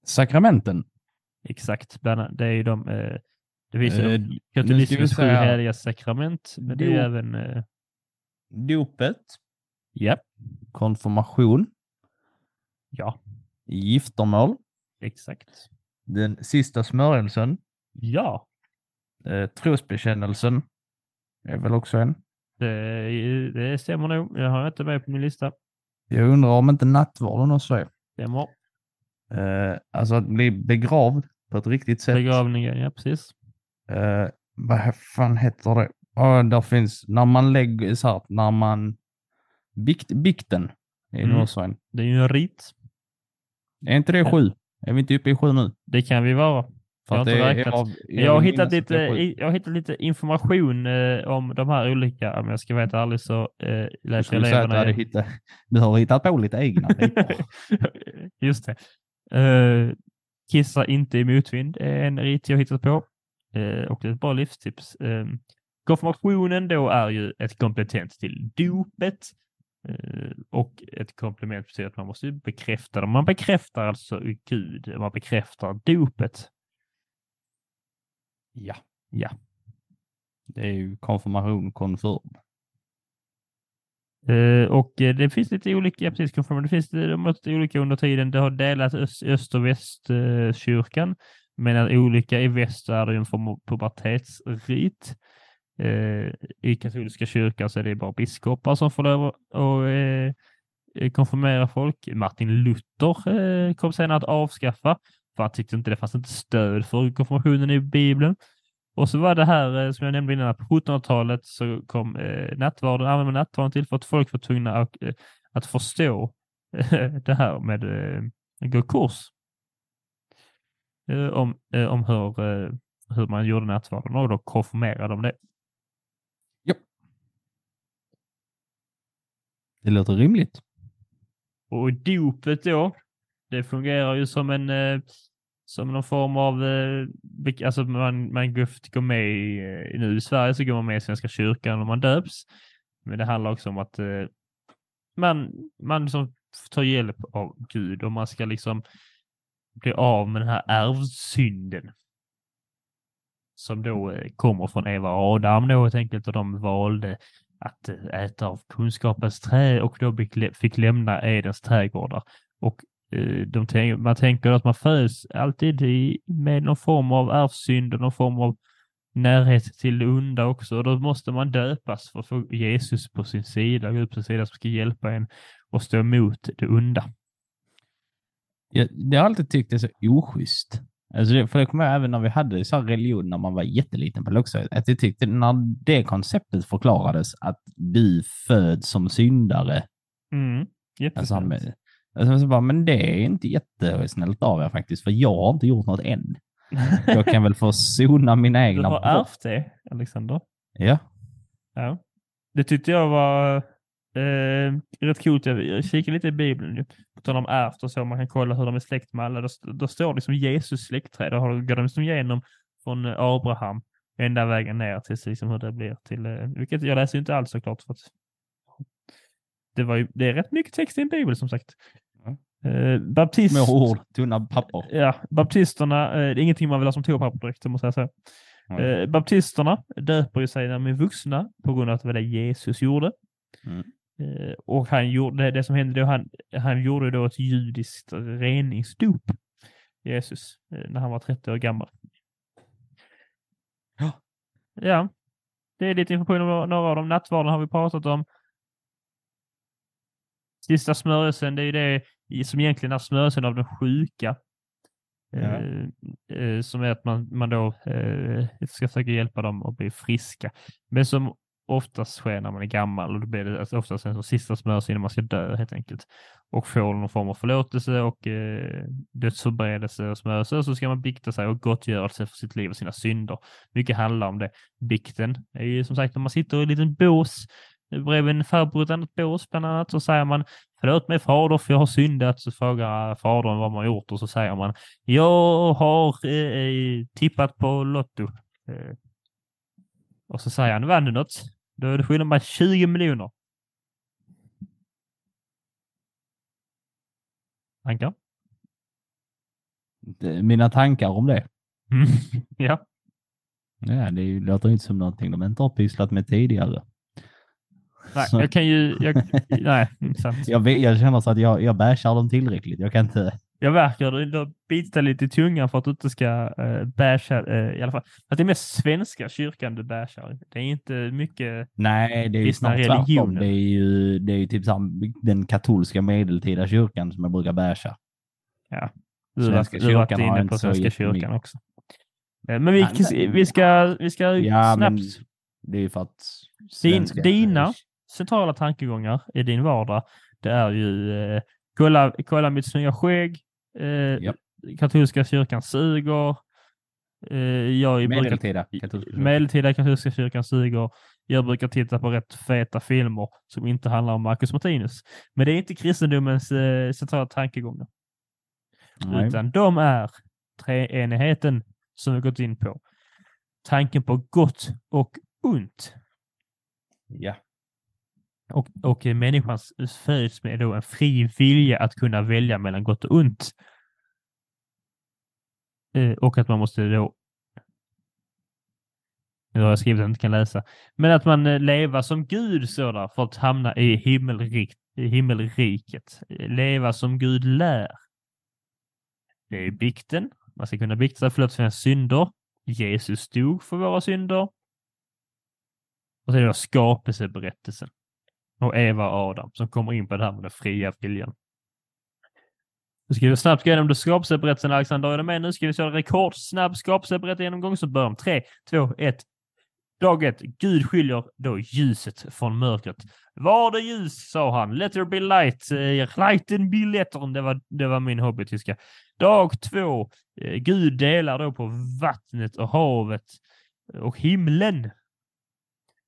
Sakramenten.
Exakt, bland det är ju de, eh, det finns ju
Eh,
katolismens sju heliga sakrament, men det är även, eh,
Dopet.
ja,
Konfirmation.
ja,
Giftermål.
exakt.
Den sista smörjelsen.
Ja,
Eh, trosbekännelsen. Är väl också en.
det, det stämmer nog. Jag har inte med på min lista.
Jag undrar om inte nattvarden också är.
Stämmer.
Eh, alltså att bli begravd på ett riktigt sätt.
Begravningen, ja precis.
Eh, vad fan heter det? Ja, där finns, när man lägger så här, när man, bikt, bikten är
Mm.
en.
Det är ju en rit.
Är inte det sju? Är vi inte uppe i sju nu?
Det kan vi vara. Jag har
att
inte
det är
räknat.
av-
Jag har,
vill
hittat lite,
är sju.
i- jag har hittat lite information eh, om de här olika, om jag ska vara helt ärlig så eh, läser jag
du,
eleverna igen.
hittat, du har hittat på lite egna.
Just det. Uh, kissa inte i motvind är en rit jag hittat på. Eh, och det är ett bra livstips. Uh, konfirmationen då är ju ett komplement till dopet. Eh, och ett komplement betyder att man måste bekräfta det. Man bekräftar alltså Gud, man bekräftar dopet.
ja.
Ja.
Det är ju konfirmation, konfirm.
Eh, och eh, det finns lite olika, precis, konfirmation. det finns eh, de har lite olika under tiden. Det har delat öst, öst och västkyrkan. medan olika i väst är det ju en form av pubertetsrit. Eh, I katolska kyrkan så är det bara biskopar som får lov att konfirmera folk. Martin Luther kom senare att avskaffa för han tyckte inte det fanns inte stöd för konfirmationen i Bibeln. Och så var det här eh, som jag nämnde innan, på 1700-talet så kom eh, nattvarden, använde nattvarden till för att folk var tvungna att, eh, att förstå eh, det här med att gå kurs. Om, om hur, hur man gjorde nattvarden och då konfirmerade de det.
Det låter rimligt.
Och dopet då, det fungerar ju som en som någon form av, eh, alltså man, man går med i, eh, nu i Sverige så går man med i Svenska kyrkan och man döps. Men det handlar också om att eh, man, man liksom tar hjälp av Gud och man ska liksom bli av med den här ärvsynden. Som då kommer från Eva och Adam då helt enkelt och de valde att äta av kunskapens träd och då fick, lämna Edens trädgårdar. Och de tänk, man tänker att man föds alltid i, med någon form av ärvsynd och någon form av närhet till det onda också. Och då måste man döpas för att få Jesus på sin sida, Gud på sin sida som ska hjälpa en och stå emot det onda.
Jag, jag har alltid tyckt det är så oschysst. Alltså det, för det kommer jag även när vi hade så religion när man var jätteliten på lågstadiet. Att jag tyckte när det konceptet förklarades att du föds som syndare.
Mm.
Alltså, Alltså så bara, men det är inte jättesnällt av er faktiskt, för jag har inte gjort något än. Jag kan väl få sona mina
Du
egna
har
brott.
ärvt det, Alexander.
Ja.
Ja. Det tyckte jag var eh, rätt coolt. Jag kikade lite i Bibeln. ju. På tal om ärvt och så. Man kan kolla hur de är släkt med alla. Då, då står det liksom Jesus släktträd. Då har- går de liksom igenom från eh, Abraham ända vägen ner till liksom hur det blir till, eh, vilket jag läser inte alls såklart. För att det, var ju, det är rätt mycket text i en bibel som sagt. Eh, baptist,
Små ord, tunna papper.
Ja, baptisterna, eh, det är ingenting man vill ha som toapapper direkt, måste jag säga. Eh, baptisterna döper ju sig när de är vuxna på grund av att det var det Jesus gjorde.
Mm.
Eh, och han gjorde, det, det som hände då, han, han gjorde då ett judiskt reningsdop, Jesus, eh, när han var 30 år gammal.
Ja.
Ja, det är lite information om några av dem. Nattvarden har vi pratat om. Sista smörjelsen, det är ju det som egentligen är smörjelsen av den sjuka.
Ja.
Eh, eh, som är att man, man då eh, ska försöka hjälpa dem att bli friska. Men som oftast sker när man är gammal och då blir det alltså oftast en sista smörjelse innan man ska dö helt enkelt. Och får någon form av förlåtelse och eh, dödsförberedelse och smörjelse och så ska man bikta sig och gottgörelse för sitt liv och sina synder. Mycket handlar om det. Bikten är ju som sagt när man sitter i en liten bås bredvid en farbror i ett bås bland annat så säger man Förlåt mig fader för jag har syndat. Så frågar fadern vad man gjort och så säger man Jag har eh, tippat på Lotto. Eh, och så säger han vann du något? Då är det skillnad med 20 miljoner. Tankar?
Det- Mina tankar om det.
Mm. ja.
Ja, det låter inte som någonting de inte har pysslat med tidigare.
Nej,
Så-
jag kan ju... Jag, nej, sant.
Jag, jag känner så att jag, jag bashar dem tillräckligt. Jag kan inte...
Jag verkar bita lite i tungan för att du inte ska uh, basha, eh, i alla fall. Att det är mest svenska kyrkan du bashar. Det är inte mycket...
Nej, det är ju snart tvärtom.
religionen.
Det är ju, det är ju typ sam- den katolska medeltida kyrkan som jag brukar basha.
Du varit- du har varit inne på Svenska kyrkan också. Eh, Men vi,
Ja,
vi ska, vi ska
Ja,
snabbt...
det är ju för att...
Din, dina centrala tankegångar i din vardag, det är ju eh, kolla, kolla mitt snygga skägg, eh,
Japp.
katolska kyrkan suger, eh, jag brukar
Medeltida katolska kyrkan.
Medeltida katolska kyrkan suger. Jag brukar titta på rätt feta filmer som inte handlar om Marcus Martinus. Men det är inte kristendomens eh, centrala tankegångar,
Nej.
utan de är treenigheten som vi gått in på. Tanken på gott och ont.
Ja.
Och, och människan föds med då en fri vilja att kunna välja mellan gott och ont. Eh, och att man måste då nu har jag skrivit att jag inte kan läsa. Men att man eh, leva som Gud sådär för att hamna i, himmelrik, i himmelriket. Eh, leva som Gud lär. Det är bikten. Man ska kunna bikta sig förlåt sina synder. Jesus dog för våra synder. Och så är det då skapelseberättelsen. Och Eva och Adam som kommer in på det här med den fria viljan. Nu ska vi snabbt gå igenom det skapelseberättelsen, Alexander. Är du med nu? Ska vi köra rekordsnabb skapelseberättelsegenomgång så börjar om 3, 2, 1. Dag 1. Gud skiljer då ljuset från mörkret. Var det ljus, sa han. Let there be light. Eh, Lighten be letter. Det var, det var min hobbytyska. Dag 2. Eh, Gud delar då på vattnet och havet och himlen.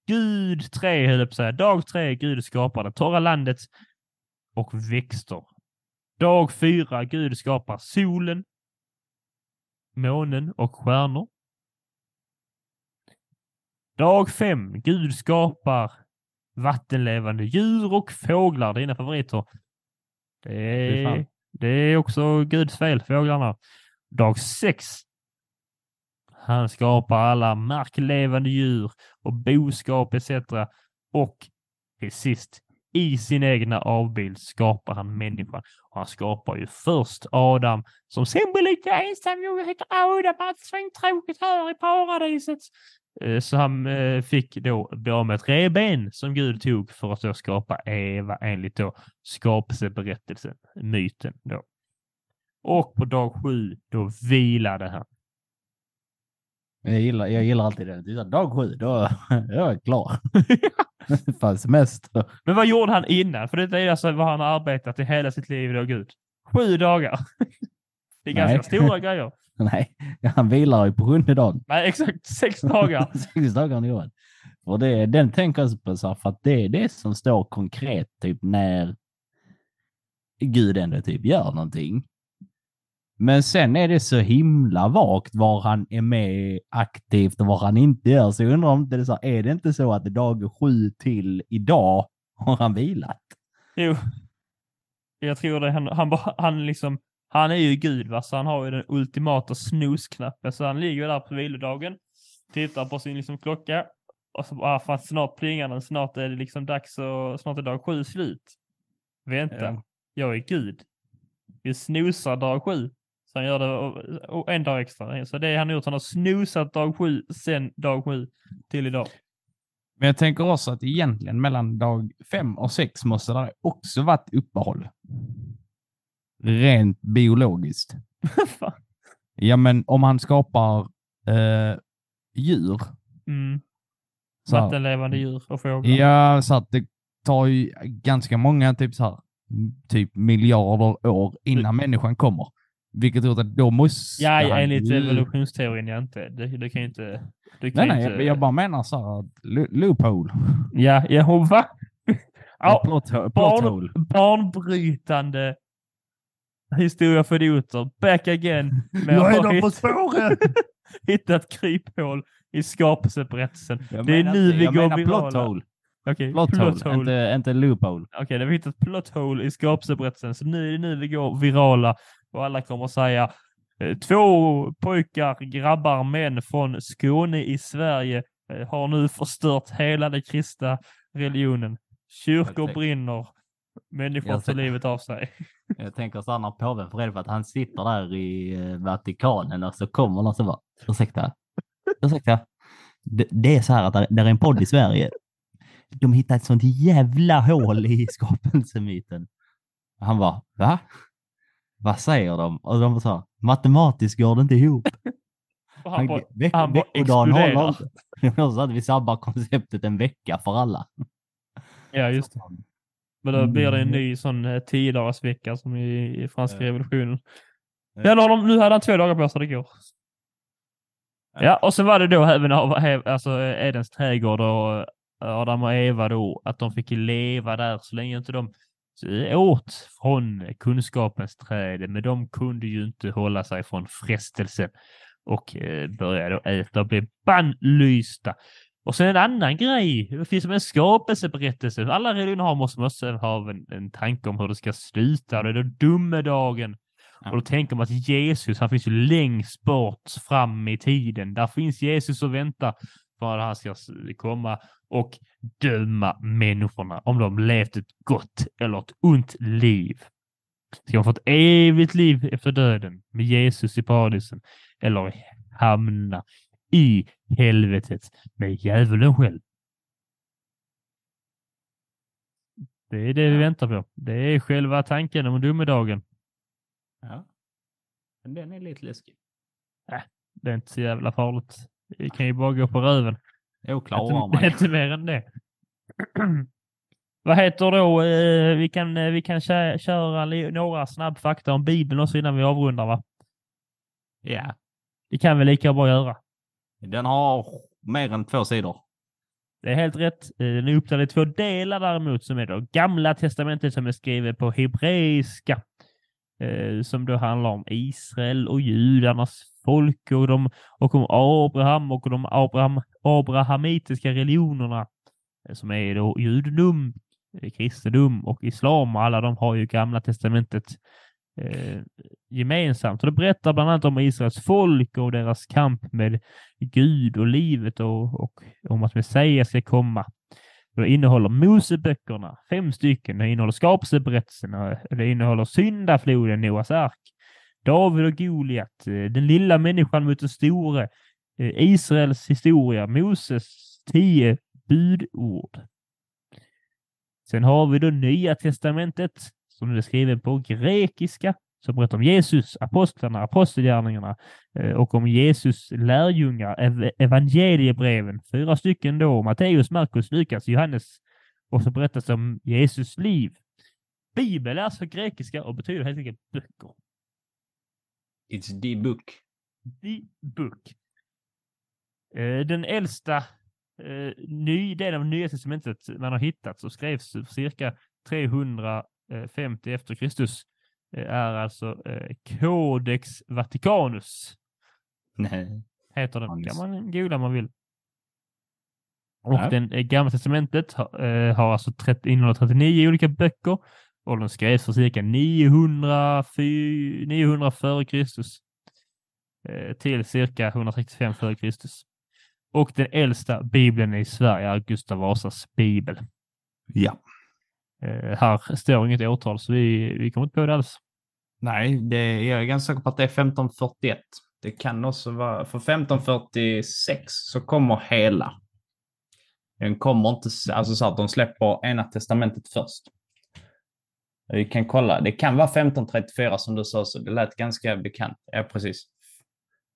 Gud 3 höll jag säga. Dag 3. Gud skapar det torra landet och växter. Dag 4. Gud skapar solen, månen och stjärnor. Dag 5. Gud skapar vattenlevande djur och fåglar. Dina favoriter. Det är, det är också Guds fel, fåglarna. Dag 6. Han skapar alla marklevande djur och boskap etc. Och till sist, i sin egna avbild skapar han människan. Och han skapar ju först Adam som sen blir lite ensam. Jag heter Adam, allt svintråkigt här i paradiset. Eh, så han eh, fick då bli av med ett revben som Gud tog för att då skapa Eva enligt då skapelseberättelsen, myten då. Och på dag sju, då vilade han.
Jag gillar, jag gillar alltid det. dag sju, då, då är jag klar. Fan, semester.
Men vad gjorde han innan? För det är alltså vad han har arbetat i hela sitt liv då, Gud. Sju dagar. Det är ganska
Nej.
stora grejer.
Nej, han vilar ju på sjunde dagen.
Nej, exakt sex dagar.
Sex dagar om året. Och det, den tänker jag på så här, för att det är det som står konkret typ när Gud ändå typ gör någonting. Men sen är det så himla vagt var han är med aktivt och vad han inte gör. Så jag undrar om det är så är det inte så att dag sju till idag har han vilat?
Jo. Jag tror det. Han, han, han liksom, han är ju Gud va, så han har ju den ultimata snusknappen. Så han ligger där på vilodagen, tittar på sin liksom klocka och så bara, ah, fan snart plingar den, snart är det liksom dags och snart är dag sju slut. Vänta,
Ja.
jag är Gud. Vi snosar dag sju. Så han gör det och, och en dag extra. Så det är han gjort, han har snosat dag sju, sen dag sju till idag.
Men jag tänker också att egentligen mellan dag fem och sex måste det också varit uppehåll. Rent biologiskt. Ja, men om han skapar eh, djur.
mm.
Så
Vattenlevande djur och fåglar.
ja, så att det tar ju ganska många typ så här, typ miljarder år innan människan kommer. Vilket gjort att då måste
Ja,
han
enligt evolutionsteorin, ja inte. Det, det kan ju inte... Det kan
Nej,
ju
nej,
inte...
jag, bara menar så här, loophole.
Ja, ja, va? Ja,
plot, plot
barn, barnbrytande historia för idioter. Back again. Med
Jag är där på spåren!
hittat kryphål i skapelseberättelsen. Det är nu
inte-
vi går virala.
plot hole.
Okej,
Plot
plot hole.
Inte, inte loophole.
Okej, då har vi hittat plot hole i skapelseberättelsen. Så nu är det nu vi går virala och alla kommer säga eh, två pojkar, grabbar, män från Skåne i Sverige eh, har nu förstört hela den kristna religionen. Kyrkor brinner. Människor tar livet av sig.
Jag tänker så här när påven får reda på att han sitter där i eh, Vatikanen och så kommer någon som bara, ursäkta, ursäkta. Det, det är så här att där, där är en podd i Sverige. De hittade ett sånt jävla hål i skapelsemyten. Han bara, va? Vad säger de? Och de sa, matematiskt går det inte ihop.
Han bara,
veck,
han bara exploderar.
var så att vi sabbar konceptet en vecka för alla.
ja, just det. Men då blir det en
Mm.
ny sån eh, tio dagars vecka som i, i franska
Ja.
revolutionen.
Ja.
Ja, nu, har de, nu hade han två dagar på sig, det går.
Ja.
Och så var det då även av alltså, Edens trädgård och Adam och Eva då, att de fick leva där så länge inte de åt från kunskapens träd, men de kunde ju inte hålla sig från frestelsen och eh, började äta och blev bannlysta. Och sen en annan grej, det finns som en skapelseberättelse. Alla religioner har måste, måste ha en, en tanke om hur det ska sluta. Det är då domedagen.
Ja.
Och då tänker man att Jesus, han finns ju längst bort fram i tiden. Där finns Jesus och väntar för att han ska komma och döma människorna om de levt ett gott eller ett ont liv. Ska de få ett evigt liv efter döden med Jesus i paradisen eller hamna i helvetet med djävulen själv. Det är det vi väntar på. Det är själva tanken om domedagen.
Ja. Men den är lite läskig.
Det är inte så jävla farligt. Vi kan ju bara gå på röven.
Jag klarar mig.
inte mer än det. Vad heter då, eh, vi kan, eh, vi kan kö- köra några snabb fakta om Bibeln också innan vi avrundar va?
Ja.
Det kan vi lika bra göra.
Den har mer än två sidor.
Det är helt rätt. Eh, Den är uppdelad i två delar däremot som är då Gamla Testamentet som är skrivet på hebreiska. Eh, som då handlar om Israel och judarnas folk och, de, och om Abraham och de Abraham, abrahamitiska religionerna. Eh, som är då judendom, eh, kristendom och islam. Och alla de har ju Gamla Testamentet eh, gemensamt. Och det berättar bland annat om Israels folk och deras kamp med Gud och livet och, och om att Messias ska komma. Det innehåller Moseböckerna, fem stycken. Det innehåller skapelseberättelserna, det innehåller syndafloden, Noas ark, David och Goliat, eh, den lilla människan mot den store, eh, Israels historia, Moses tio budord. Sen har vi då Nya Testamentet som är skrivet på grekiska som berättar om Jesus, apostlarna, apostelgärningarna eh, och om Jesus lärjungar, ev evangeliebreven, fyra stycken då, Matteus, Markus, Lukas, Johannes och så berättas om Jesus liv. Bibel är alltså grekiska och betyder helt enkelt böcker.
It's the book.
The book. Eh, Den äldsta eh, ny, delen av Nya Testamentet man har hittat och skrevs cirka 350 efter Kristus eh, är alltså Codex Vaticanus.
Nej.
Heter den. Kan man googla om man vill. Och
Ja.
den Gamla Testamentet ha, eh, har alltså 30, innehåller 39 olika böcker och den skrevs för cirka 900, fy- 900 före Kristus eh, till cirka 135 före Kristus. Och den äldsta bibeln i Sverige är Gustav Vasas bibel.
Ja.
Eh, här står inget årtal så vi, vi kommer inte på det alls.
Nej, det, jag är ganska säker på att det är 1541. Det kan också vara, för 1546 så kommer hela. Den kommer inte, alltså så att de släpper ena testamentet först. Vi kan kolla, det kan vara 1534 som du sa, så det lät ganska bekant. Ja, precis.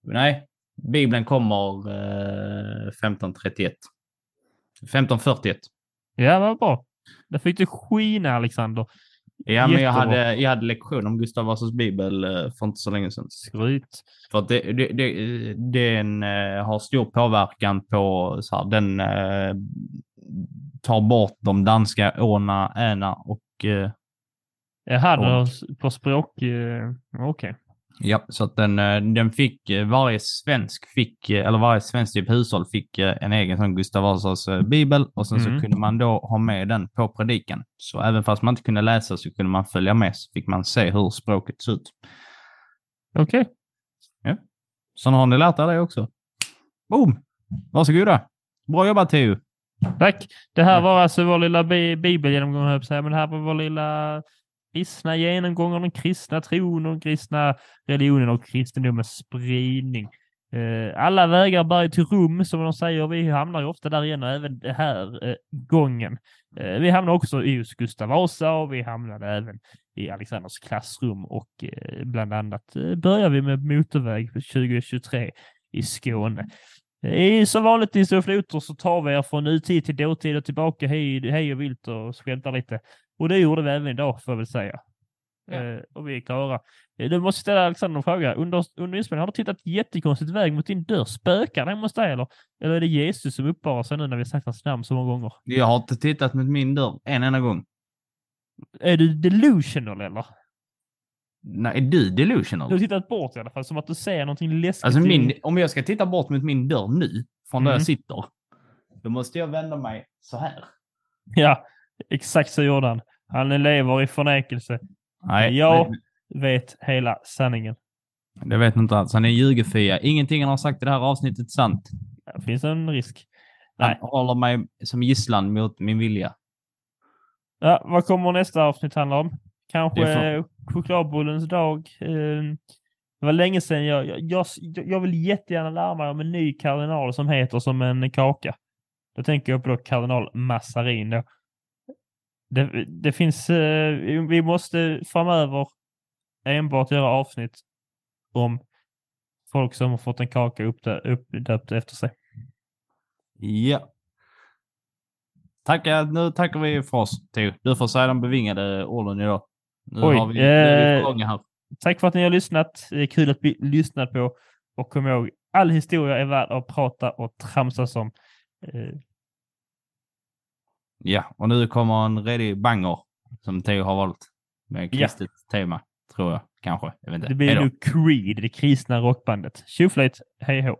Nej, Bibeln kommer eh, 1531. 1541.
Ja, vad bra. Där fick du skina Alexander.
Ja, men jag hade, jag hade lektion om Gustav Vasas bibel eh, för inte så länge sedan.
Skryt.
För att det, det, det, den eh, har stor påverkan på, så här, den eh, tar bort de danska åna, äna och
Jaha,
Och-
på språk... Eh, Okej.
ja, så att den, eh, den fick, eh, varje svensk fick, eller varje svenskt typ hushåll fick en egen sån Gustav Vasas bibel och sen
Mm.
så kunde man då ha med den på predikan. Så även fast man inte kunde läsa så kunde man följa med så fick man se hur språket ser ut.
Okej.
Så nu har ni lärt er det också. Boom! Varsågoda! Bra jobbat Theo!
Tack. Det här
Ja.
var alltså vår lilla bi bibelgenomgång, höll jag på att säga, men det här var vår lilla kristna genomgången, den kristna tron den kristna religionen och kristendomens spridning. Eh, alla vägar bär till Rom, som de säger. Vi hamnar ju ofta där igen och även den här eh, gången. Eh, vi hamnar också i just Gustav Vasa och vi hamnade även i Alexanders klassrum och eh, bland annat eh, börjar vi med motorväg 2023 i Skåne. I, som vanligt i Stora Flotor så tar vi er från nutid till dåtid och tillbaka hej, hej och vilt och skämtar lite. Och det gjorde vi även idag får jag väl säga.
Ja.
Eh, och vi är klara. Eh, Du måste ställa Alexander en fråga. Under, under inspelningen har du tittat jättekonstigt väg mot din dörr. Spökar hemma hos dig eller? Eller är det Jesus som uppenbarar sig nu när vi har sagt hans namn så många gånger?
Jag har inte tittat mot min dörr en enda gång.
Är du delusional eller?
Nej, är du delusional?
Du har tittat bort i alla fall, som att du ser någonting läskigt.
Alltså min, om jag ska titta bort mot min dörr nu, från där
Mm.
jag sitter, då måste jag vända mig så här.
Ja, exakt så gjorde han. Han lever i förnekelse.
Nej,
Ja.
det,
Vet hela sanningen.
det vet jag inte alls. Han är ljugefia. Ingenting han har sagt i det här avsnittet är sant.
Det finns en risk.
Han
Nej.
håller mig som gisslan mot min vilja.
Ja, vad kommer nästa avsnitt handla om? Kanske eh, chokladbollens dag. Eh, Det var länge sedan jag, jag, jag, vill jättegärna lära mig om en ny kardinal som heter som en kaka. Då tänker jag på då kardinal Massarin. Då. Det, det finns, eh, vi måste framöver enbart göra avsnitt om folk som har fått en kaka uppdö- uppdöpt efter sig.
Ja. Tackar, nu tackar vi för oss, Theo. Du får säga de bevingade orden idag. Nu
Oj,
har vi,
eh,
gång här.
Tack för att ni har lyssnat. Det är kul att bli lyssnad på. Och kom ihåg, all historia är värd att prata och tramsas om. Eh,
Ja, och nu kommer en redig banger som Theo har valt. Med
Ja.
kristet tema, tror jag. Kanske. Jag.
Det blir nu Creed, det kristna rockbandet. Tjoflöjt, hej hå.